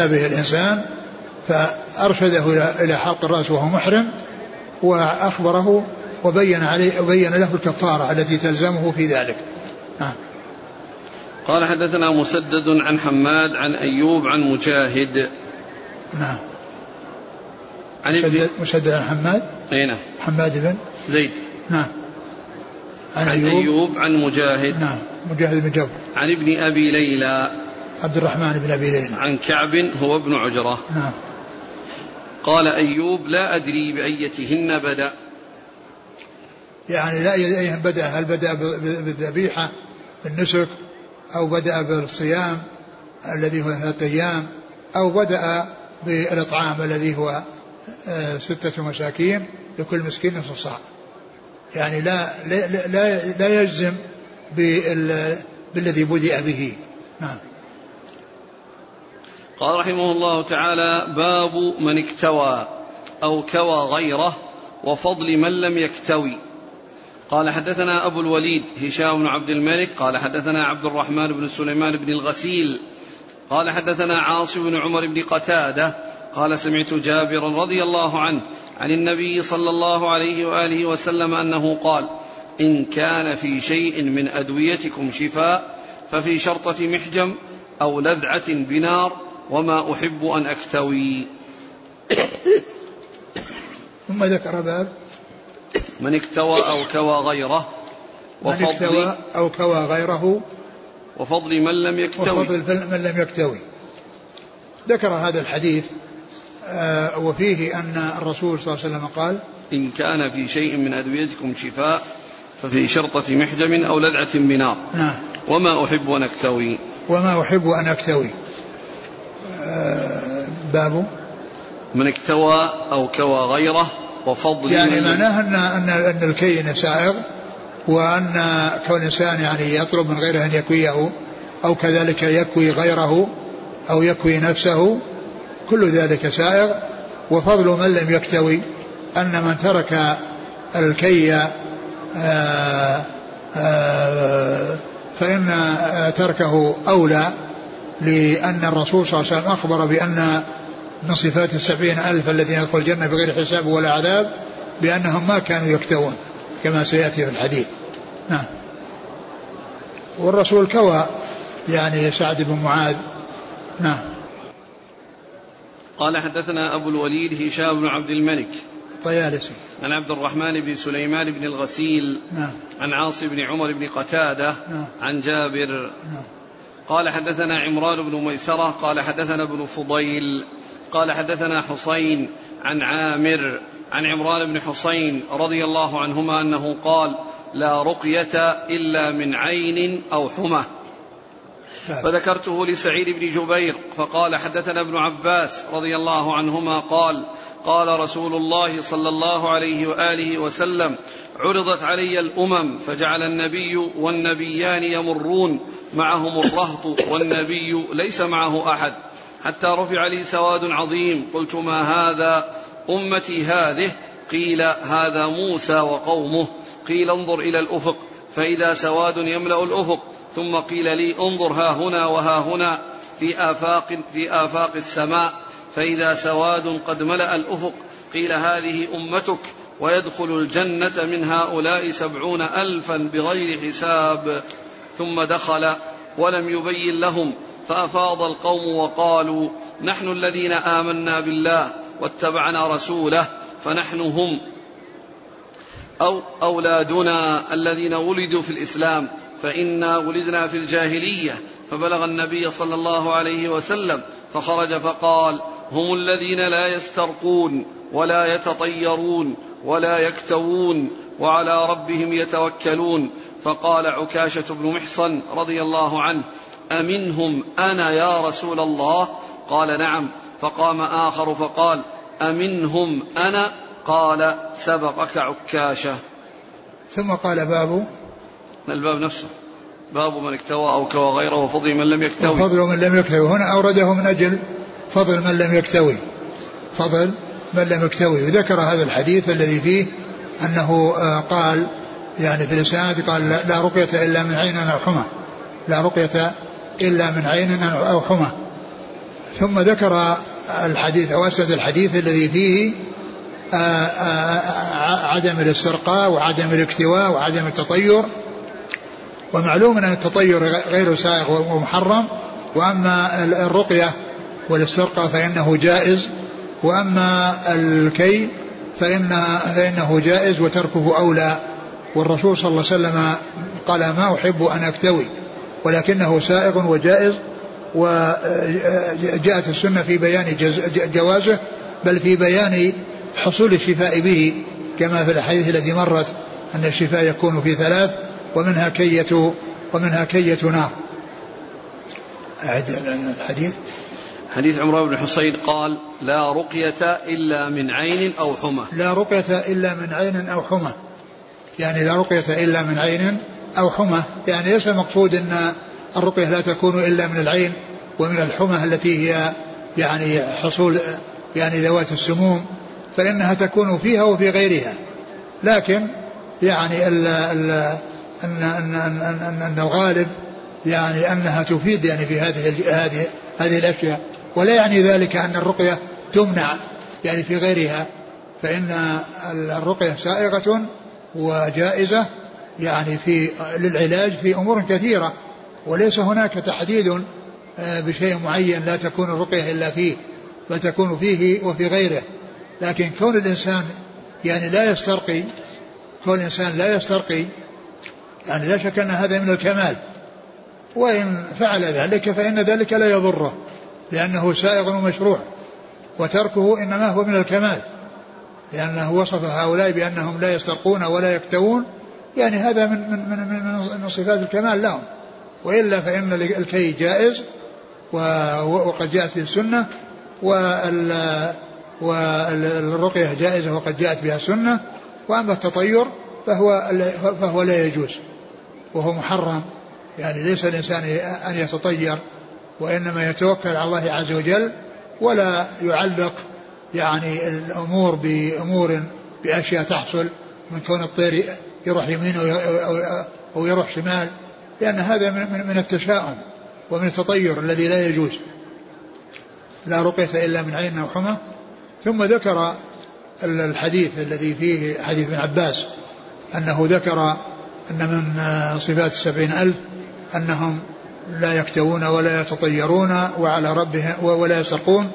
به الإنسان. فأرشده إلى حلق الرأس وهو محرم وأخبره وبين عليه وبين له الكفارة التي تلزمه في ذلك. نعم قال حدثنا مسدد عن حماد عن أيوب عن مجاهد. نعم. عن مسدد, مسدد عن حماد؟ أي نعم. حماد بن؟ زيد. نعم. عن, عن أيوب, أيوب عن مجاهد. نعم. مجاهد بن جبر. عن ابن أبي ليلى. عبد الرحمن بن أبي ليلى. عن كعب هو ابن عجرة. نعم. قال أيوب لا أدري بأيتهن بدأ. يعني لا أيهم بدأ. هل بدأ بالذبيحة بالنسك أو بدأ بالصيام الذي هو ثلاثة أيام أو بدأ بالإطعام الذي هو آه، ستة مساكين لكل مسكين نصف صاع. يعني لا لا لا, لا يجزم بالذي بدأ به. نعم. قال رحمه الله تعالى باب من اكتوى أو كوى غيره وفضل من لم يكتوي. قال حدثنا أبو الوليد هشام بن عبد الملك قال حدثنا عبد الرحمن بن سليمان بن الغسيل قال حدثنا عاصم بن عمر بن قتادة قال سمعت جابرا رضي الله عنه عن النبي صلى الله عليه وآله وسلم أنه قال إن كان في شيء من أدويتكم شفاء ففي شرطة محجم أو لذعة بنار وما أحب أن أكتوي. ثم ذكر باب من اكتوى أو كوى غيره وفضل من اكتوى أو كوى غيره وفضل من لم يكتوي. وفضل من لم يكتوي. ذكر هذا الحديث آه وفيه أن الرسول صلى الله عليه وسلم قال إن كان في شيء من أدويتكم شفاء ففي شرطة محجم أو لذعة بنار. نعم. وما أحب أن أكتوي. وما أحب أن أكتوي. آه باب. من اكتوى أو كوى غيره وفضل يعني معناه أن أن أن الكين سائغ وأن كون الإنسان يعني يطلب من غيره أن يكويه أو كذلك يكوي غيره أو يكوي نفسه كل ذلك سائغ وفضل من لم يكتوي أن من ترك الكي آه، آه، فإن تركه أولى لأن الرسول صلى الله عليه وسلم أخبر بأن من صفات السبعين ألف الذين يدخل الجنة بغير حساب ولا عذاب بأنهم ما كانوا يكتوون كما سيأتي في الحديث. نعم. والرسول كوى يعني سعد بن معاذ. نعم. قال حدثنا أبو الوليد هشام بن عبد الملك. الطيالسي عن عبد الرحمن بن سليمان بن الغسيل. نعم. عن عاصم بن عمر بن قتادة. نعم. عن جابر. نعم. قال حدثنا عمران بن ميسرة. قال حدثنا ابن فضيل. قال حدثنا حسين عن عامر عن عمران بن حسين رضي الله عنهما أنه قال لا رقية إلا من عين أو حمى. فذكرته لسعيد بن جبير فقال حدثنا ابن عباس رضي الله عنهما قال قال رسول الله صلى الله عليه وآله وسلم عرضت علي الأمم فجعل النبي والنبيان يمرون معهم الرهط والنبي ليس معه أحد. حتى رفع لي سواد عظيم. قلت ما هذا أمتي هذه؟ قيل هذا موسى وقومه. قيل انظر إلى الأفق. فإذا سواد يملأ الأفق. ثم قيل لي انظر ها هنا وها هنا في آفاق في آفاق السماء. فإذا سواد قد ملأ الأفق. قيل هذه أمتك ويدخل الجنة من هؤلاء سبعون ألفا بغير حساب. ثم دخل ولم يبين لهم. فأفاض القوم وقالوا نحن الذين آمنا بالله واتبعنا رسوله فنحن هم أو أولادنا الذين ولدوا في الإسلام فإنا ولدنا في الجاهلية فبلغ النبي صلى الله عليه وسلم فخرج فقال هم الذين لا يسترقون ولا يتطيرون ولا يكتوون وعلى ربهم يتوكلون فقال عكاشة بن محصن رضي الله عنه أمنهم أنا يا رسول الله؟ قال نعم. فقام آخر فقال أمنهم أنا؟ قال سبقك عكاشة. ثم قال باب الباب نفسه. باب من اكتوى أو كوى غيره وفضل من لم يكتوي. وفضل من لم يكتوي. هنا أورده من أجل فضل من لم يكتوي. فضل من لم يكتوي. وذكر هذا الحديث الذي فيه أنه آه، قال يعني في الإسناد قال لا رقية إلا من عين أو حمى. لا رقية إلا من عين أو حمى. ثم ذكر الحديث أو أسد الحديث الذي فيه آه، آه، عدم الاسترقاء وعدم الاكتواء وعدم التطير. ومعلوم أن التطير غير سائغ ومحرم. وأما الرقية والاسترقاء فإنه جائز. وأما الكي فإن فإنه جائز وتركه أولى. والرسول صلى الله عليه وسلم قال ما أحب أن أكتوي. ولكنه سائغ وجائز وجاءت السنة في بيان جوازه بل في بيان حصول الشفاء به كما في الأحاديث التي مرت أن الشفاء يكون في ثلاث ومنها كية ومنها كية نار. أعد الحديث. حديث عمران بن حصين قال لا رقية إلا من عين أو حمى. لا رقية إلا من عين أو حمى. يعني لا رقية إلا من عين أو حمى يعني ليس المقصود أن الرقية لا تكون إلا من العين ومن الحمى التي هي يعني حصول يعني ذوات السموم فإنها تكون فيها وفي غيرها. لكن يعني ال ال أن, أن, أن, أن, أن الغالب يعني أنها تفيد يعني في هذه هذه هذه الأشياء. ولا يعني ذلك أن الرقية تمنع يعني في غيرها فإن الرقية سائغة وجائزة يعني في للعلاج في أمور كثيرة وليس هناك تحديد آه، بشيء معين لا تكون الرقية إلا فيه بل تكون فيه وفي غيره. لكن كون الإنسان يعني لا يسترقي كون الإنسان لا يسترقي يعني لا شك أن هذا من الكمال. وإن فعل ذلك فإن ذلك لا يضره لأنه سائغ ومشروع وتركه إنما هو من الكمال لأنه وصف هؤلاء بأنهم لا يسترقون ولا يكتوون يعني هذا من من من من, من صفات الكمال لهم. وإلا فإن الكي جائز وقد جاءت في السنة والرقيه جائزة وقد جاءت بها السنة وأما التطير فهو فهو لا يجوز وهو محرم. يعني ليس الإنسان أن يتطير وإنما يتوكل على الله عز وجل ولا يعلق يعني الأمور بأمور بأشياء تحصل من كون الطير يروح يمين أو يروح شمال لأن هذا من من التشاؤم ومن التطير الذي لا يجوز. لا رقية إلا من عين أو حمى. ثم ذكر الحديث الذي فيه حديث ابن عباس أنه ذكر أن من صفات السبعين ألف أنهم لا يكتوون ولا يتطيرون وعلى ربهم ولا يسرقون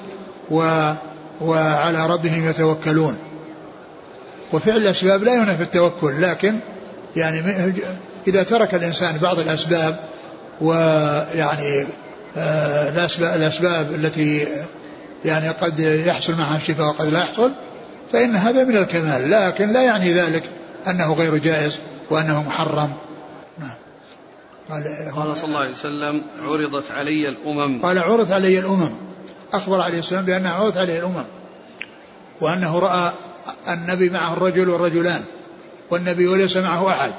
وعلى ربهم يتوكلون. وفعل الأسباب لا ينافي التوكل لكن يعني إذا ترك الإنسان بعض الأسباب ويعني آه، الأسباب, الأسباب التي يعني قد يحصل معها الشفاء وقد لا يحصل فإن هذا من الكمال لكن لا يعني ذلك أنه غير جائز وأنه محرم. نعم. قال, قال صلى الله عليه وسلم عرضت علي الأمم. قال عرضت علي الأمم. أخبر عليه السلام بأنها عرضت عليه الأمم وأنه رأى النبي معه الرجل والرجلان والنبي وليس معه أحد.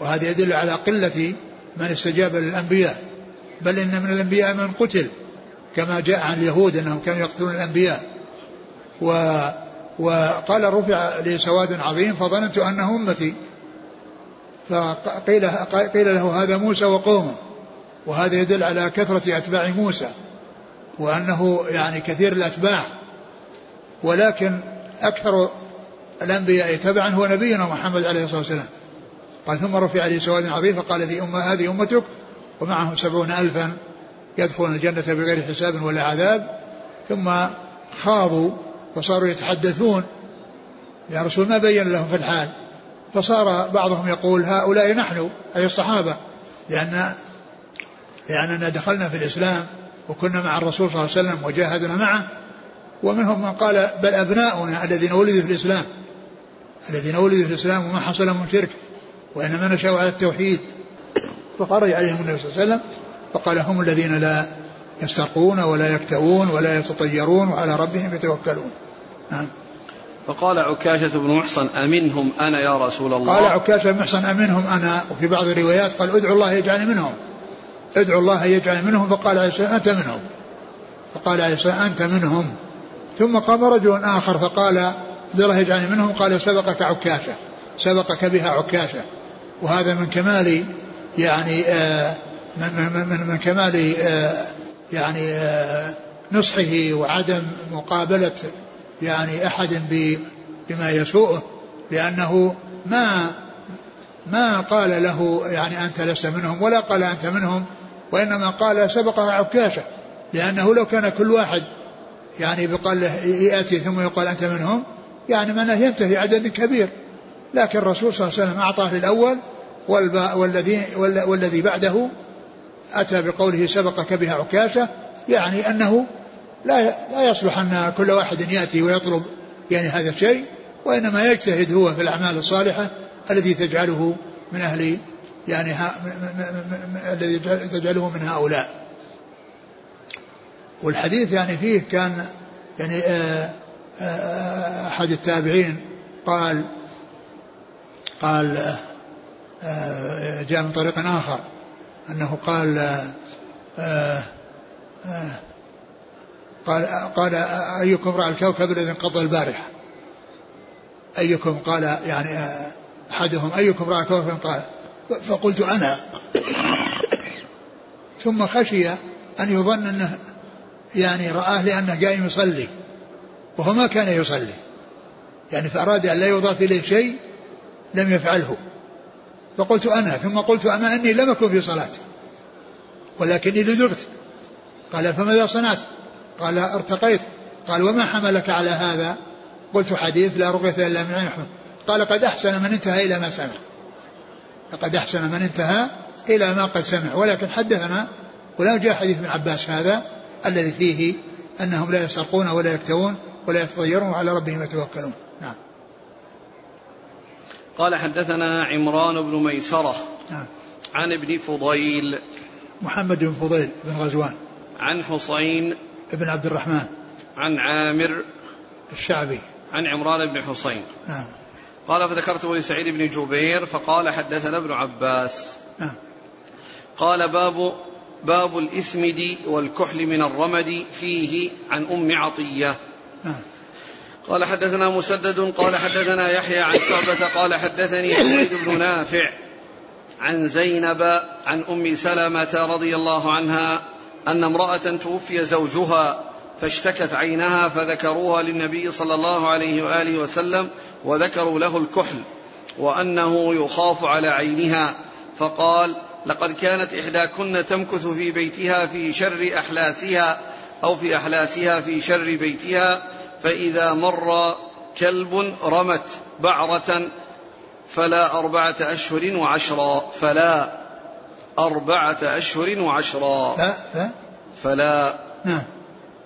وهذا يدل على قلة من استجاب للأنبياء. بل إن من الأنبياء من قتل كما جاء عن اليهود أنهم كانوا يقتلون الأنبياء. و وقال رفع لي سواد عظيم فظننت أنه أمتي. فقيل قيل له هذا موسى وقومه. وهذا يدل على كثرة أتباع موسى. وأنه يعني كثير الأتباع. ولكن أكثر الأنبياء تبعا هو نبينا محمد عليه الصلاة والسلام. قال ثم رفع لي سواد عظيم فقال هذه أمة هذه أمتك؟ ومعهم سبعون ألفا يدخلون الجنة بغير حساب ولا عذاب. ثم خاضوا فصاروا يتحدثون. يا رسول ما بين لهم في الحال. فصار بعضهم يقول هؤلاء نحن أي الصحابة. لأن لأننا دخلنا في الإسلام وكنا مع الرسول صلى الله عليه وسلم وجاهدنا معه. ومنهم من قال بل أبناؤنا الذين ولدوا في الإسلام الذين ولدوا في الإسلام وما حصل لهم شرك وإنما نشأوا على التوحيد. فخرج عليهم النبي صلى الله عليه وسلم فقال هم الذين لا يسترقون ولا يكتوون ولا يتطيرون وعلى ربهم يتوكلون. نعم. فقال عكاشة بن محصن أمنهم أنا يا رسول الله؟ قال عكاشة بن محصن أمنهم أنا وفي بعض الروايات قال ادعوا الله يجعلني منهم. ادعوا الله يجعلني منهم فقال عليه السلام أنت منهم. فقال عليه السلام أنت منهم. ثم قام رجل آخر فقال ادعوا الله يجعلني منهم قال سبقك عكاشة سبقك بها عكاشة. وهذا من كمال يعني آه من, من, من كمال آه يعني آه نصحه وعدم مقابلة يعني أحد بما يسوءه لأنه ما ما قال له يعني أنت لست منهم ولا قال أنت منهم وإنما قال سبقها عكاشة لأنه لو كان كل واحد يعني بقال له يأتي ثم يقال أنت منهم؟ يعني معناه ينتهي عدد كبير. لكن الرسول صلى الله عليه وسلم أعطاه للأول والذي والذي بعده أتى بقوله سبقك بها عكاشة يعني أنه لا لا يصلح أن كل واحد يأتي ويطلب يعني هذا الشيء وإنما يجتهد هو في الأعمال الصالحة التي تجعله من أهل يعني الذي تجعله من هؤلاء. والحديث يعني فيه كان يعني آه، آه، أحد التابعين قال قال آه، جاء من طريق آخر أنه قال قال قال أيكم رأى الكوكب الذي انقضى البارحة؟ أيكم؟ قال يعني أحدهم أيكم رأى الكوكب قال فقلت أنا. ثم خشي أن يظن أنه يعني رآه لأنه قايم يصلي وهو ما كان يصلي. يعني فأراد أن لا يضاف إليه شيء لم يفعله. فقلت أنا ثم قلت أما أني لم أكن في صلاة ولكني لدغت قال فماذا صنعت؟ قال ارتقيت. قال وما حملك على هذا؟ قلت حديث لا رقية إلا من عين قال قد أحسن من انتهى إلى ما سمع. لقد أحسن من انتهى إلى ما قد سمع. ولكن حدثنا ولا جاء حديث ابن عباس هذا. الذي فيه أنهم لا يسرقون ولا يكتوون ولا يتطيرون وعلى ربهم يتوكلون. نعم. قال حدثنا عمران بن ميسرة نعم. عن ابن فضيل. محمد بن فضيل بن غزوان. عن حسين. بن عبد الرحمن. عن عامر. الشعبي. عن عمران بن حسين. نعم. قال فذكرته لسعيد بن جبير فقال حدثنا ابن عباس. نعم. قال باب باب الإثمد والكحل من الرمد فيه عن أم عطية. نعم قال حدثنا مسدد قال حدثنا يحيى عن شعبة قال حدثني حميد بن نافع عن زينب عن أم سلمة رضي الله عنها أن امرأة توفي زوجها فاشتكت عينها فذكروها للنبي صلى الله عليه وآله وسلم وذكروا له الكحل وأنه يخاف على عينها. فقال لقد كانت إحداكن تمكث في بيتها في شر أحلاسها أو في أحلاسها في شر بيتها فإذا مر كلب رمت بعرة فلا أربعة أشهر وعشرا فلا أربعة أشهر وعشرا. ف ف؟ فلا نعم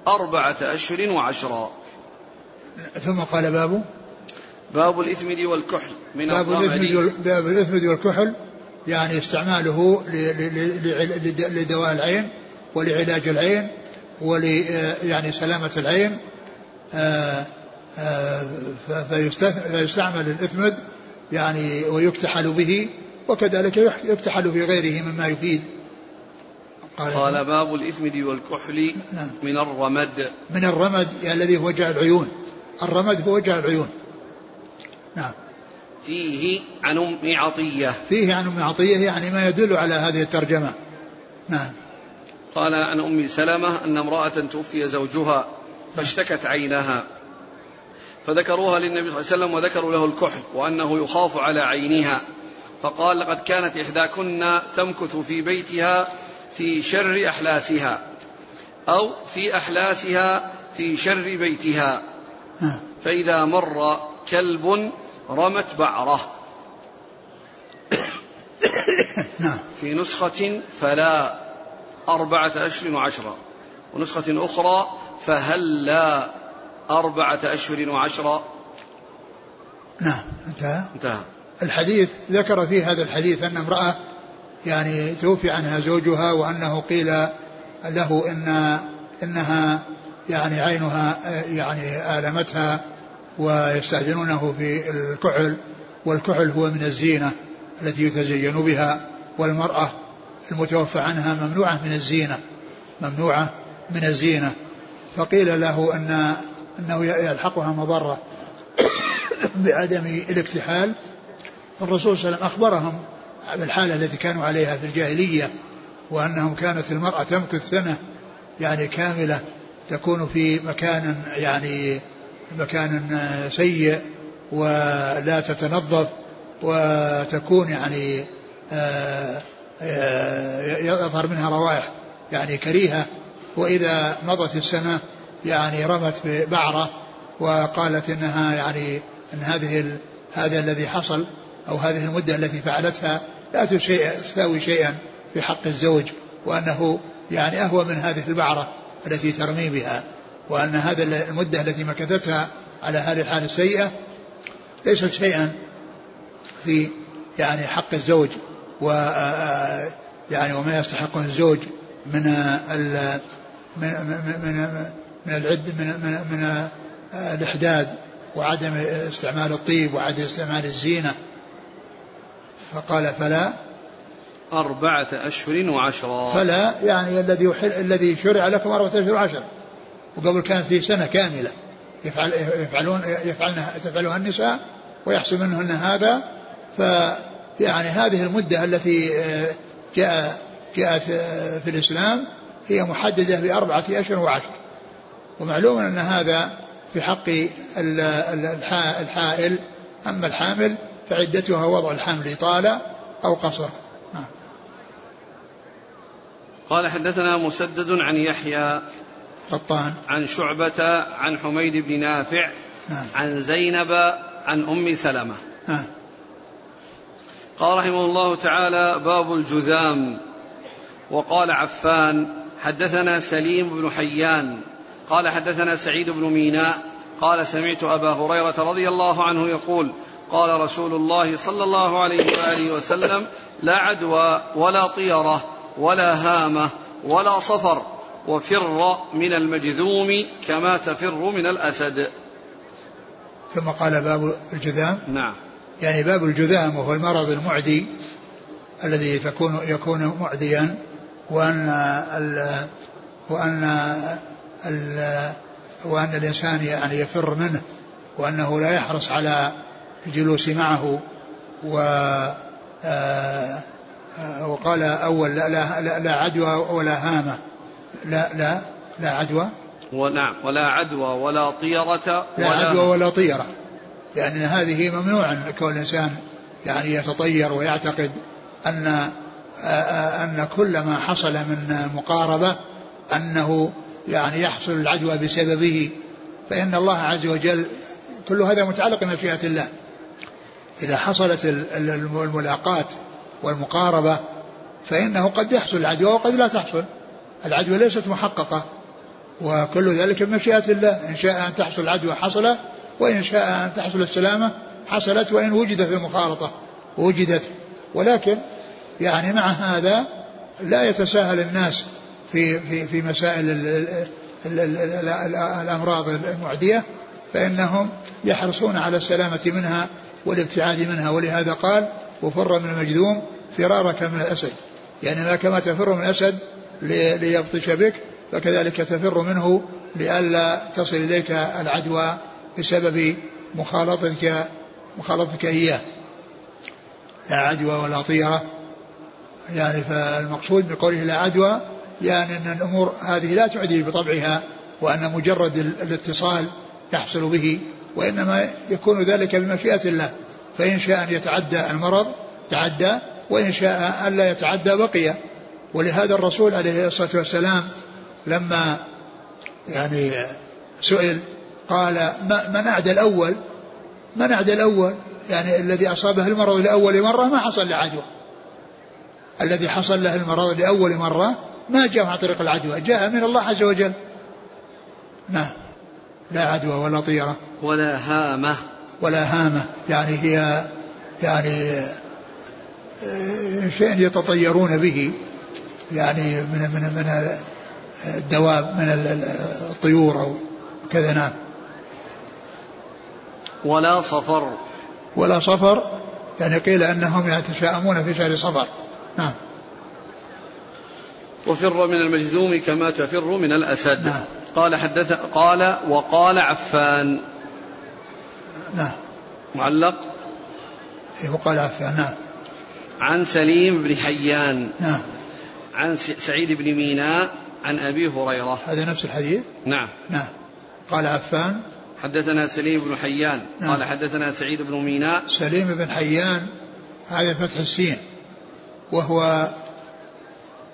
أربعة أشهر وعشرا. ثم قال باب؟ باب الإثمد والكحل من باب الإثمد الرمد وال- باب الإثمد والكحل يعني استعماله لدواء العين ولعلاج العين ول يعني سلامة العين آه، آه، فيستعمل الإثمد يعني ويكتحل به وكذلك يكتحل في غيره مما يفيد. قال, قال باب الإثمد والكحل نعم. من الرمد. من الرمد الذي هو وجع العيون الرمد هو وجع العيون نعم. فيه عن أم عطية. فيه عن أم عطية يعني ما يدل على هذه الترجمة. نعم. قال عن أم سلمة أن امرأة توفي زوجها فاشتكت عينها فذكروها للنبي صلى الله عليه وسلم وذكروا له الكحل وأنه يخاف على عينها فقال لقد كانت إحداكن تمكث في بيتها في شر أحلاسها أو في أحلاسها في شر بيتها. نعم. فإذا مر كلب رمت بعره. نعم. في نسخة فلا أربعة أشهر وعشرة. ونسخة أخرى فهلا أربعة أشهر وعشرة. نعم انتهى. انتهى. الحديث ذكر في هذا الحديث أن امرأة يعني توفي عنها زوجها وأنه قيل له ان إنها يعني عينها يعني آلمتها. ويستأذنونه في الكحل والكحل هو من الزينة التي يتزين بها والمرأة المتوفى عنها ممنوعة من الزينة ممنوعة من الزينة. فقيل له ان أنه يلحقها مضرة بعدم الاكتحال. الرسول صلى الله عليه وسلم أخبرهم بالحالة التي كانوا عليها في الجاهلية وأنهم كانت المرأة تمكث سنة يعني كاملة تكون في مكان يعني مكان سيء ولا تتنظف وتكون يعني آه، آه، يظهر منها روائح يعني كريهة. وإذا مضت السنة يعني رمت ببعرة وقالت إنها يعني أن هذه هذا الذي حصل أو هذه المدة التي فعلتها لا تساوي شيئا في حق الزوج وأنه يعني أهوى من هذه البعرة التي ترمي بها. وأن هذا ال- المدة التي مكثتها على هذه الحالة السيئة ليست شيئا في يعني حق الزوج و يعني وما يستحقه الزوج من ال من من من, من العد من من, من الإحداد وعدم استعمال الطيب وعدم استعمال الزينة. فقال فلا أربعة أشهر وعشرة. فلا يعني الذي الذي شرع لكم أربعة أشهر وعشر وقبل كان في سنة كاملة. يفعل يفعلون يفعلن تفعلها النساء ويحصل منهن هذا. ف يعني هذه المدة التي آه، جاء جاءت آه، في الإسلام هي محددة بأربعة أشهر وعشر. ومعلوم أن هذا في حق ال- ال- الحا- الحائل. أما الحامل فعدتها وضع الحمل طال أو قصر. نعم. قال حدثنا مسدد عن يحيى قطان. عن شعبة عن حميد بن نافع نعم. عن زينب عن أم سلمة. نعم. قال رحمه الله تعالى باب الجذام. وقال عفان حدثنا سليم بن حيان. قال حدثنا سعيد بن ميناء. قال سمعت أبا هريرة رضي الله عنه يقول قال رسول الله صلى الله عليه وآله وسلم لا عدوى ولا طيرة ولا هامة ولا صفر. وفر من المجذوم كما تفر من الأسد. ثم قال باب الجذام. نعم. يعني باب الجذام وهو المرض المعدي الذي تكون يكون معديا وأن ال وأن ال وأن الإنسان يعني يفر منه وأنه لا يحرص على الجلوس معه. و آه، آه، وقال أول لا, لا, لا, لا عدوى ولا هامة. لا لا لا عدوى. ونعم ولا عدوى ولا طيرة لا ولا عدوى ولا طيرة. لأن يعني هذه ممنوع كون الإنسان يعني يتطير ويعتقد أن أن كل ما حصل من مقاربة أنه يعني يحصل العدوى بسببه. فإن الله عز وجل كل هذا متعلق بمشيئة الله. إذا حصلت الملاقاة والمقاربة فإنه قد يحصل العدوى وقد لا تحصل. العدوى ليست محققة وكل ذلك بمشيئة الله إن شاء أن تحصل العدوى حصل وإن شاء أن تحصل السلامة حصلت وإن وجدت المخالطة وجدت. ولكن يعني مع هذا لا يتساهل الناس في في في مسائل الأمراض المعدية فإنهم يحرصون على السلامة منها والابتعاد منها. ولهذا قال وفر من المجذوم فرارك من الأسد. يعني ما كما تفر من الأسد ليبطش بك فكذلك تفر منه لئلا تصل إليك العدوى بسبب مخالطتك مخالطتك إياه. لا عدوى ولا طيرة. يعني فالمقصود بقوله لا عدوى يعني أن الأمور هذه لا تعدي بطبعها وأن مجرد الاتصال يحصل به وإنما يكون ذلك بمشيئة الله. فإن شاء أن يتعدى المرض تعدى وإن شاء أن لا يتعدى بقي. ولهذا الرسول عليه الصلاة والسلام لما يعني سئل قال من أعدى الأول؟ من أعدى الأول؟ يعني الذي أصابه المرض لأول مرة ما حصل له عدوى الذي حصل له المرض لأول مرة ما جاء عن طريق العدوى جاء من الله عز وجل. نعم. لا عدوى ولا طيرة. ولا هامة. ولا هامة. يعني هي يعني شيء يتطيرون به. يعني من من من الدواب من الطيور أو كذا نعم. ولا صفر. ولا صفر يعني قيل أنهم يتشاءمون في شهر صفر. نعم. وفر من المجذوم كما تفر من الأسد. نعم. قال حدث قال وقال عفان. نعم. معلق. إيه وقال عفان نعم. عن سليم بن حيان. نعم. عن سعيد بن ميناء عن أبي هريرة. هذا نفس الحديث؟ نعم. نعم. قال عفان. حدثنا سليم بن حيان. نعم. قال حدثنا سعيد بن ميناء سليم بن حيان هذا فتح السين. وهو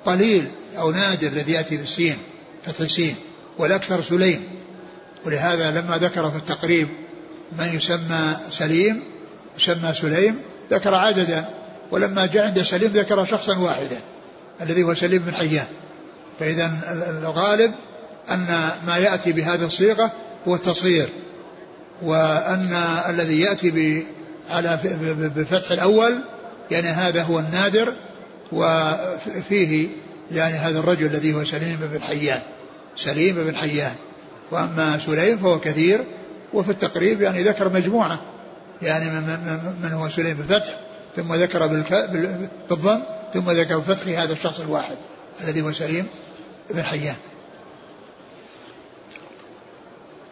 قليل أو نادر الذي يأتي بالسين فتح السين. والأكثر سليم. ولهذا لما ذكر في التقريب من يسمى سليم يسمى سليم ذكر عددا. ولما جاء عند سليم ذكر شخصا واحدا. الذي هو سليم بن حيان. فإذا الغالب أن ما يأتي بهذه الصيغة هو التصغير وأن الذي يأتي على بفتح الأول يعني هذا هو النادر وفيه يعني هذا الرجل الذي هو سليم بن حيان. سليم بن حيان. وأما سليم فهو كثير وفي التقريب يعني ذكر مجموعة يعني من, هو سليم بالفتح ثم ذكر بالضم ثم ذكر بفتح هذا الشخص الواحد الذي هو سليم بن حيان.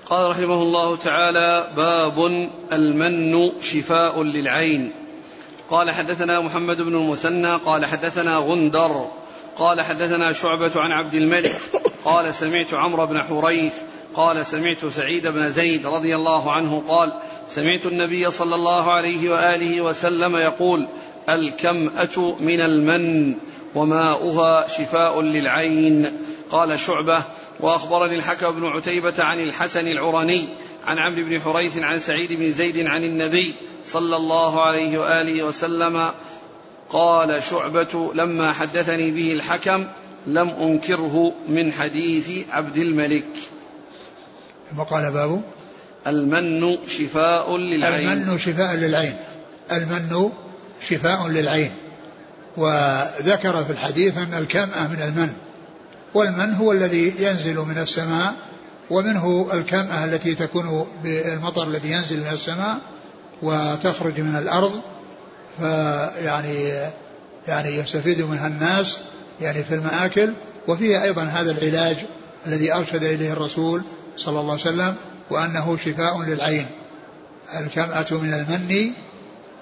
قال رحمه الله تعالى باب المن شفاء للعين. قال حدثنا محمد بن المثنى قال حدثنا غندر قال حدثنا شعبة عن عبد الملك قال سمعت عمرو بن حريث قال سمعت سعيد بن زيد رضي الله عنه قال سمعت النبي صلى الله عليه وآله وسلم يقول الكمأة من المن وماؤها شفاء للعين. قال شعبة وأخبرني الحكم بن عتيبة عن الحسن العراني عن عمرو بن حريث عن سعيد بن زيد عن النبي صلى الله عليه وآله وسلم قال شعبة لما حدثني به الحكم لم أنكره من حديث عبد الملك. ثم قال باب المن شفاء للعين. المن شفاء للعين. المن شفاء للعين. وذكر في الحديث أن الكمأة من المن. والمن هو الذي ينزل من السماء ومنه الكمأة التي تكون بالمطر الذي ينزل من السماء وتخرج من الأرض. فيعني يعني يستفيد منها الناس يعني في المآكل. وفيها أيضا هذا العلاج الذي أرشد إليه الرسول صلى الله عليه وسلم وأنه شفاء للعين. الكمأة من المن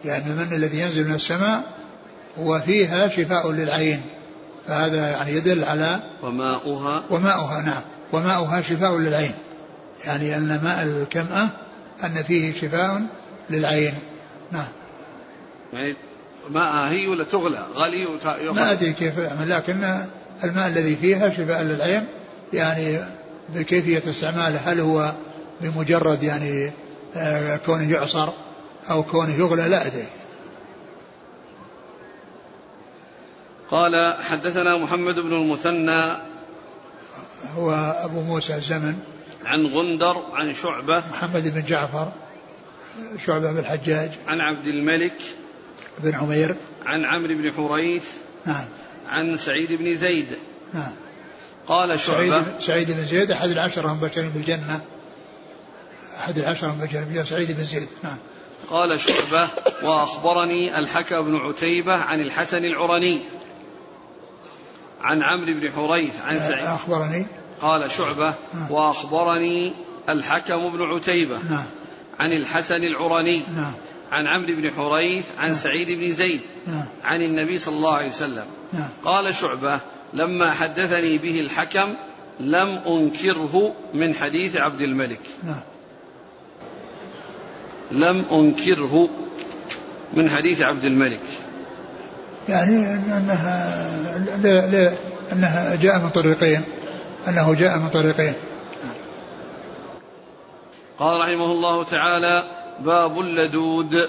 يعني المن الذي ينزل من السماء وفيها شفاء للعين. فهذا يعني يدل على وماؤها. وماؤها نعم. وماؤها شفاء للعين. يعني أن ماء الكمأة أن فيه شفاء للعين. نعم. يعني ماءها هي ولا تغلى؟ غلي يؤخذ ما أدري كيف يعمل لكن الماء الذي فيها شفاء للعين يعني بكيفية استعماله هل هو بمجرد يعني آه، كونه يعصر أو كونه يغلى لا أدري. قال حدثنا محمد بن المثنى. هو أبو موسى الزمن. عن غندر عن شعبة. محمد بن جعفر شعبة بن الحجاج. عن عبد الملك. بن عمير. عن عمرو بن حريث. نعم. عن سعيد بن زيد. نعم. قال شعبة. سعيد, سعيد بن زيد أحد العشرة المبشرين بالجنة. أحد العشرة المبشرين سعيد بن زيد. نعم. قال شعبة وأخبرني الحكم بن عتيبة عن الحسن العرني عن عمرو بن حريث عن سعيد. أخبرني. قال شعبة نعم. وأخبرني الحكم بن عتيبة نعم. عن الحسن العرني نعم. عن عمرو بن حريث عن سعيد بن زيد نعم. عن النبي صلى الله عليه وسلم. نعم. قال شعبة لما حدثني به الحكم لم أنكره من حديث عبد الملك. نعم. لم أنكره من حديث عبد الملك. يعني أنها لا لا أنها جاء من طريقين. أنه جاء من طريقين. قال رحمه الله تعالى باب اللدود.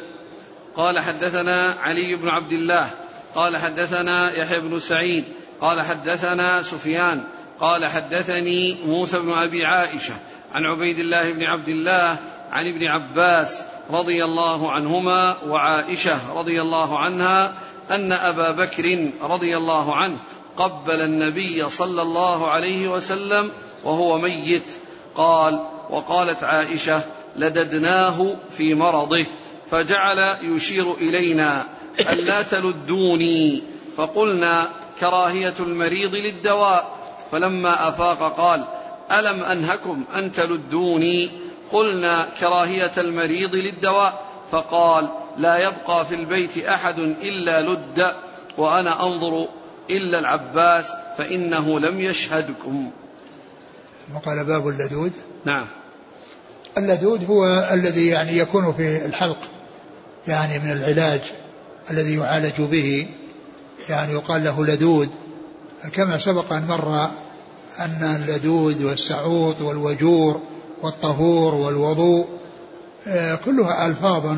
قال حدثنا علي بن عبد الله قال حدثنا يحيى بن سعيد قال حدثنا سفيان قال حدثني موسى بن أبي عائشة عن عبيد الله بن عبد الله عن ابن عباس رضي الله عنهما وعائشة رضي الله عنها أن أبا بكر رضي الله عنه قبل النبي صلى الله عليه وسلم وهو ميت قال وقالت عائشة لددناه في مرضه فجعل يشير إلينا الا تلدوني. فقلنا كراهية المريض للدواء. فلما أفاق قال ألم أنهكم أن تلدوني؟ قلنا كراهية المريض للدواء فقال لا يبقى في البيت أحد إلا لد وأنا أنظر إلا العباس فإنه لم يشهدكم. وقال باب اللدود. نعم. اللدود هو الذي يعني يكون في الحلق يعني من العلاج الذي يعالج به يعني يقال له لدود. كما سبق أن مر أن اللدود والسعوط والوجور والطهور والوضوء آه، كلها ألفاظ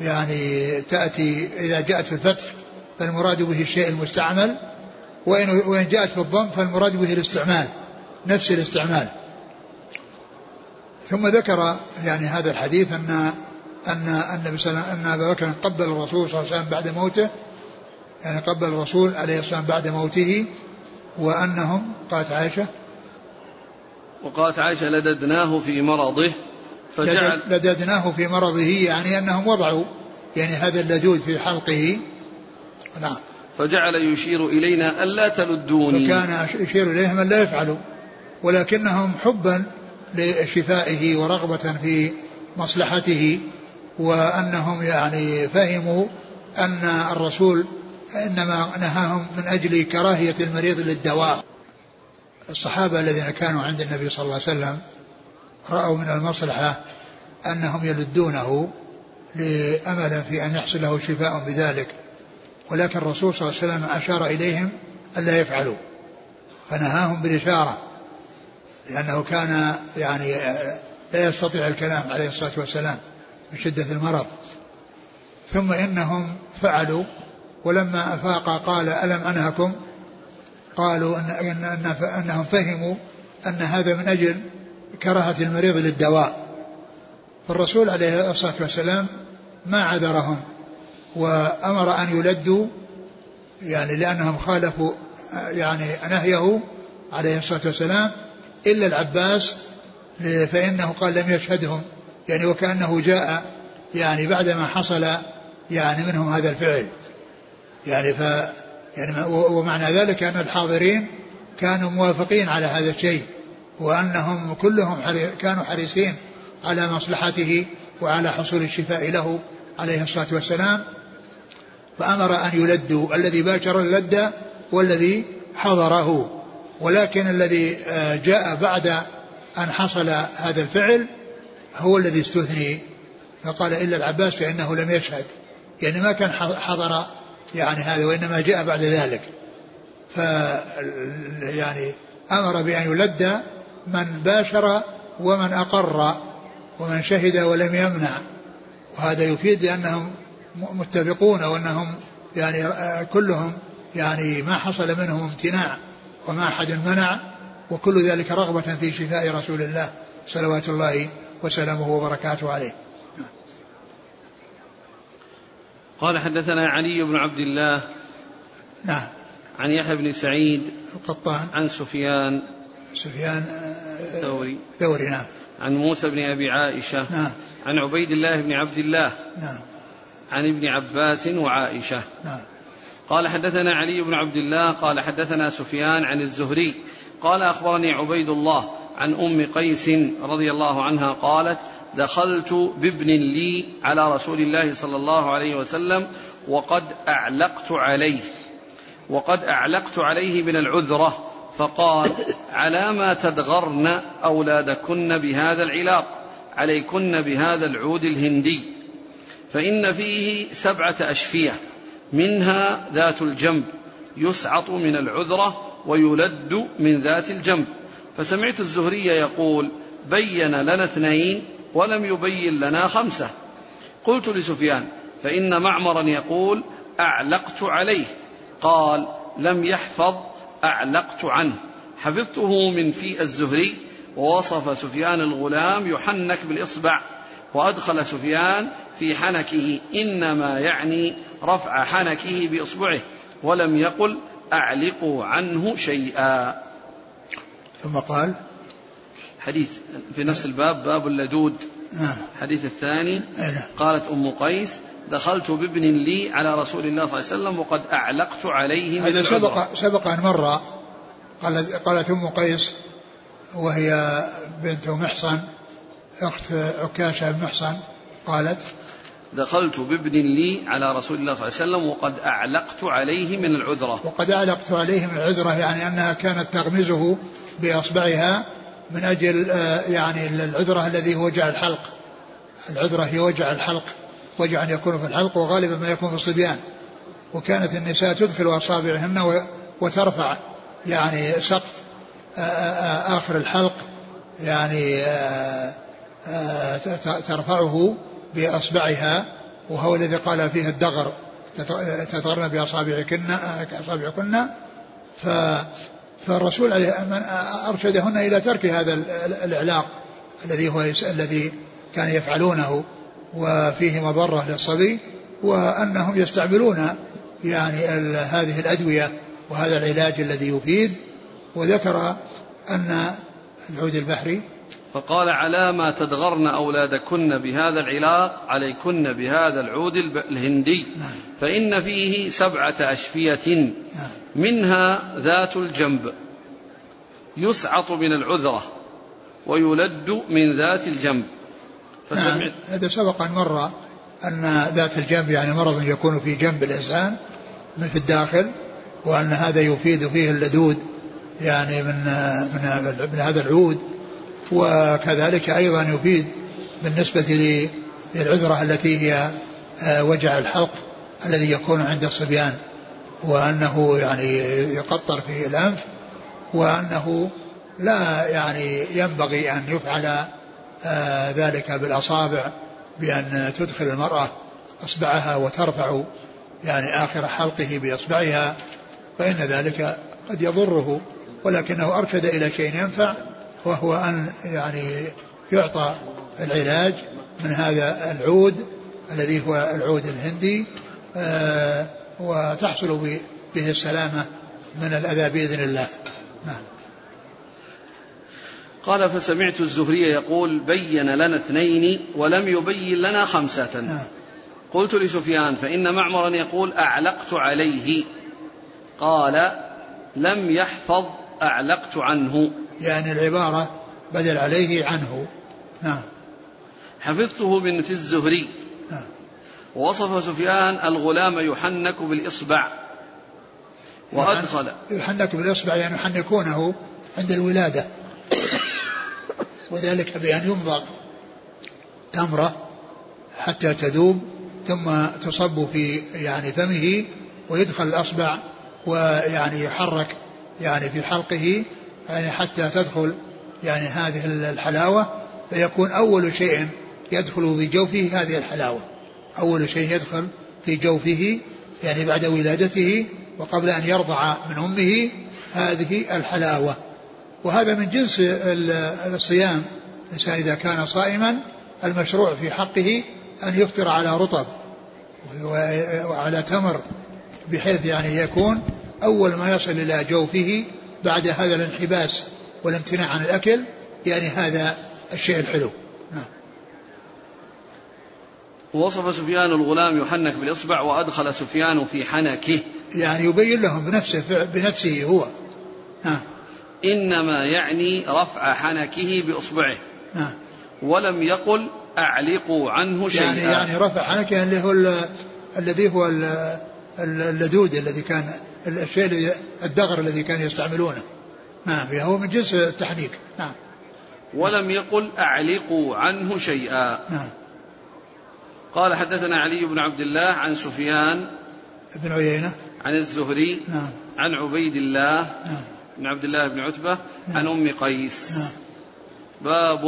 يعني تأتي إذا جاءت في الفتح فالمراد به الشيء المستعمل وإن وإن جاءت في الضم فالمراد به الاستعمال نفس الاستعمال. ثم ذكر يعني هذا الحديث أن أن النبي صلى الله عليه وسلم أن أبا بكر قبل الرسول صلى الله عليه وسلم بعد موته يعني قبل الرسول عليه الصلاة والسلام بعد موته وأنهم قالت عائشة وقالت عائشة لددناه في مرضه فجعل لددناه في مرضه يعني أنهم وضعوا يعني هذا اللدود في حلقه. نعم. فجعل يشير إلينا ألا تلدوني. وكان يشير إليهم ألا يفعلوا ولكنهم حبا لشفائه ورغبة في مصلحته وأنهم يعني فهموا أن الرسول إنما نهاهم من أجل كراهية المريض للدواء. الصحابة الذين كانوا عند النبي صلى الله عليه وسلم رأوا من المصلحة أنهم يلدونه لأمل في أن يحصل له شفاء بذلك. ولكن الرسول صلى الله عليه وسلم أشار إليهم ألا يفعلوا فنهاهم بالإشارة لأنه كان يعني لا يستطيع الكلام عليه الصلاة والسلام من شدة المرض. ثم إنهم فعلوا ولما أفاق قال ألم أنهكم؟ قالوا إن إن إن أنهم فهموا أن هذا من أجل كراهة المريض للدواء. فالرسول عليه الصلاة والسلام ما عذرهم وأمر أن يلدوا يعني لأنهم خالفوا يعني نهيه عليه الصلاة والسلام إلا العباس فإنه قال لم يشهدهم يعني وكأنه جاء يعني بعدما حصل يعني منهم هذا الفعل. يعني ف يعني ومعنى ذلك أن الحاضرين كانوا موافقين على هذا الشيء وأنهم كلهم كانوا حريصين على مصلحته وعلى حصول الشفاء له عليه الصلاة والسلام. فأمر أن يلدوا الذي باشر اللد والذي حضره. ولكن الذي آه، جاء بعد أن حصل هذا الفعل هو الذي استثني. فقال إلا العباس فإنه لم يشهد. يعني ما كان حضر يعني هذا وإنما جاء بعد ذلك. ف يعني أمر بأن يلد من باشر ومن أقر ومن شهد ولم يمنع. وهذا يفيد بأنهم متفقون وأنهم يعني كلهم يعني ما حصل منهم امتناع وما أحد منع. وكل ذلك رغبة في شفاء رسول الله صلوات الله وسلامه وبركاته عليه. قال حدثنا علي بن عبد الله نعم. عن يحيى بن سعيد القطان. عن سفيان سفيان ثوري ثوري نعم. عن موسى بن أبي عائشة. نعم. عن عبيد الله بن عبد الله. نعم. عن ابن عباس وعائشة. نعم. قال حدثنا علي بن عبد الله قال حدثنا سفيان عن الزهري قال أخبرني عبيد الله عن أم قيس رضي الله عنها قالت دخلت بابن لي على رسول الله صلى الله عليه وسلم وقد أعلقت عليه وقد أعلقت عليه من العذرة فقال على ما تدغرن أولادكن بهذا العلاق عليكن بهذا العود الهندي فإن فيه سبعة أشفية منها ذات الجنب يسعط من العذرة ويلد من ذات الجنب. فسمعت الزهري يقول بين لنا اثنين ولم يبين لنا خمسة. قلت لسفيان فإن معمرا يقول أعلقت عليه. قال لم يحفظ أعلقت عنه. حفظته من في الزهري. ووصف سفيان الغلام يحنك بالإصبع. وأدخل سفيان في حنكه إنما يعني رفع حنكه بإصبعه. ولم يقل أعلقوا عنه شيئا. ثم قال حديث في نفس الباب باب اللدود. نعم الحديث الثاني نعم. قالت أم قيس دخلت بابن لي على رسول الله صلى الله عليه وسلم وقد أعلقت عليه هذا سبق سبق أن مر قالت, قالت أم قيس وهي بنت محصن أخت عكاشة بن محصن. قالت دخلت بابن لي على رسول الله صلى الله عليه وسلم وقد أعلقت عليه من العذرة. وقد أعلقت عليه من العذرة يعني أنها كانت تغمزه بإصبعها من أجل آه، يعني العذرة الذي هو وجع الحلق. العذرة هي وجع الحلق وجع يكون في الحلق وغالبا ما يكون في الصبيان. وكانت النساء تدخل أصابعهن وترفع يعني سقف آخر الحلق يعني ترفعه بأصبعها. وهو الذي قال فيه الدغر تطرن بأصابعكن أصابعكن. ف فالرسول عليه أرشدهن إلى ترك هذا الإعلاق الذي هو الذي كان يفعلونه وفيه مضرة للصبي وأنهم يستعملون يعني هذه الأدوية وهذا العلاج الذي يفيد وذكر أن العود البحري فقال على ما تدغرن أولادكن بهذا العلاق عليكن بهذا العود الهندي. نعم. فإن فيه سبعة أشفية نعم. منها ذات الجنب يسعط من العذرة ويلد من ذات الجنب. فسمعت. نعم. هذا سبق أن مر أن ذات الجنب يعني مرض يكون في جنب الإنسان من في الداخل وأن هذا يفيد فيه اللدود يعني من من, من هذا العود. وكذلك أيضا يفيد بالنسبة للعذرة التي هي آه، وجع الحلق الذي يكون عند الصبيان وأنه يعني يقطر في الأنف وأنه لا يعني ينبغي أن يفعل آه، ذلك بالأصابع بأن تدخل المرأة إصبعها وترفع يعني آخر حلقه بإصبعها فإن ذلك قد يضره ولكنه أرشد إلى شيء ينفع وهو أن يعني يعطى العلاج من هذا العود الذي هو العود الهندي آه، وتحصل به السلامة من الأذى بإذن الله. نعم. قال فسمعت الزهري يقول بين لنا اثنين ولم يبين لنا خمسة نعم. قلت لسفيان فإن معمرا يقول أعلقت عليه قال لم يحفظ أعلقت عنه يعني العبارة بدل عليه عنه. نعم. حفظته من في الزهري. نعم. ووصف سفيان الغلام يحنك بالإصبع. وأدخل. يحنك بالإصبع يعني يحنكونه عند الولادة. وذلك بأن يمضغ تمرة حتى تذوب ثم تصب في يعني فمه ويدخل الأصبع ويعني يحرك يعني في حلقه يعني حتى تدخل يعني هذه الحلاوة فيكون أول شيء يدخل في جوفه هذه الحلاوة. أول شيء يدخل في جوفه يعني بعد ولادته وقبل أن يرضع من أمه هذه الحلاوة. وهذا من جنس الصيام الإنسان إذا كان صائما المشروع في حقه أن يفطر على رطب وعلى تمر بحيث يعني يكون أول ما يصل إلى جوفه بعد هذا الانحباس والامتناع عن الأكل يعني هذا الشيء الحلو. نعم. ووصف سفيان الغلام يحنك بالإصبع وأدخل سفيان في حنكه. يعني يبين لهم بنفسه بنفسه هو. نعم. إنما يعني رفع حنكه بإصبعه. نعم. ولم يقل أعلقوا عنه شيئا. يعني يعني رفع حنكه اللي هو الذي هو اللدود الذي كان الشيء الدغر الذي كانوا يستعملونه. نعم هو من جنس التحنيك نعم. ولم يقل أعلقوا عنه شيئا. نعم. قال حدثنا علي بن عبد الله عن سفيان بن عيينة. عن الزهري نعم. عن عبيد الله نعم. بن عبد الله بن عتبة نعم. عن أم قيس. نعم. باب.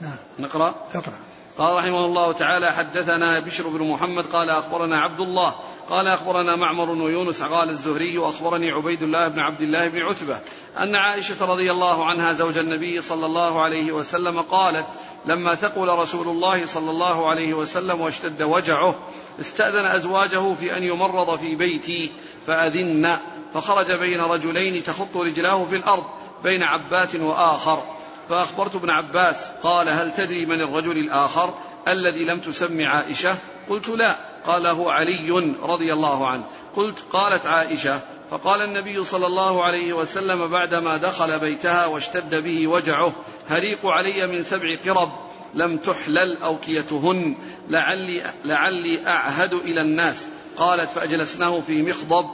نعم. نقرأ. اقرأ. قال رحمه الله تعالى حدثنا بشر بن محمد قال أخبرنا عبد الله قال أخبرنا معمر ويونس قال الزهري وأخبرني عبيد الله بن عبد الله بن عتبة أن عائشة رضي الله عنها زوج النبي صلى الله عليه وسلم قالت لما ثقل رسول الله صلى الله عليه وسلم واشتد وجعه استأذن أزواجه في أن يمرض في بيتي فأذن فخرج بين رجلين تخط رجلاه في الأرض بين عباس وآخر. فأخبرت ابن عباس قال هل تدري من الرجل الآخر الذي لم تسم عائشة؟ قلت لا. قال هو علي رضي الله عنه. قلت قالت عائشة فقال النبي صلى الله عليه وسلم بعدما دخل بيتها واشتد به وجعه هريق علي من سبع قرب لم تحلل أوكيتهن لعلي, لعلي أعهد إلى الناس. قالت فأجلسناه في مخضب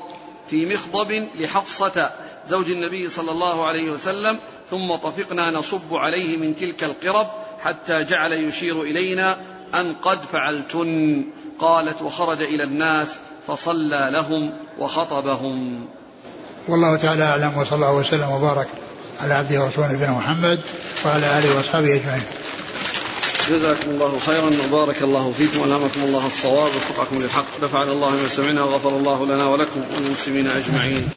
في مخضب لحفصة زوج النبي صلى الله عليه وسلم ثم طفقنا نصب عليه من تلك القرب حتى جعل يشير إلينا أن قد فعلتن. قالت وخرج إلى الناس فصلى لهم وخطبهم. والله تعالى أعلم وصلى الله وسلم وبارك على عبده ورسوله نبينا محمد وعلى آله وأصحابه أجمعين. جزاكم الله خيرا وبارك الله فيكم والهمكم الله الصواب ووفقكم للحق. نفعنا الله ما سمعنا وغفر الله لنا ولكم وللمسلمين أجمعين.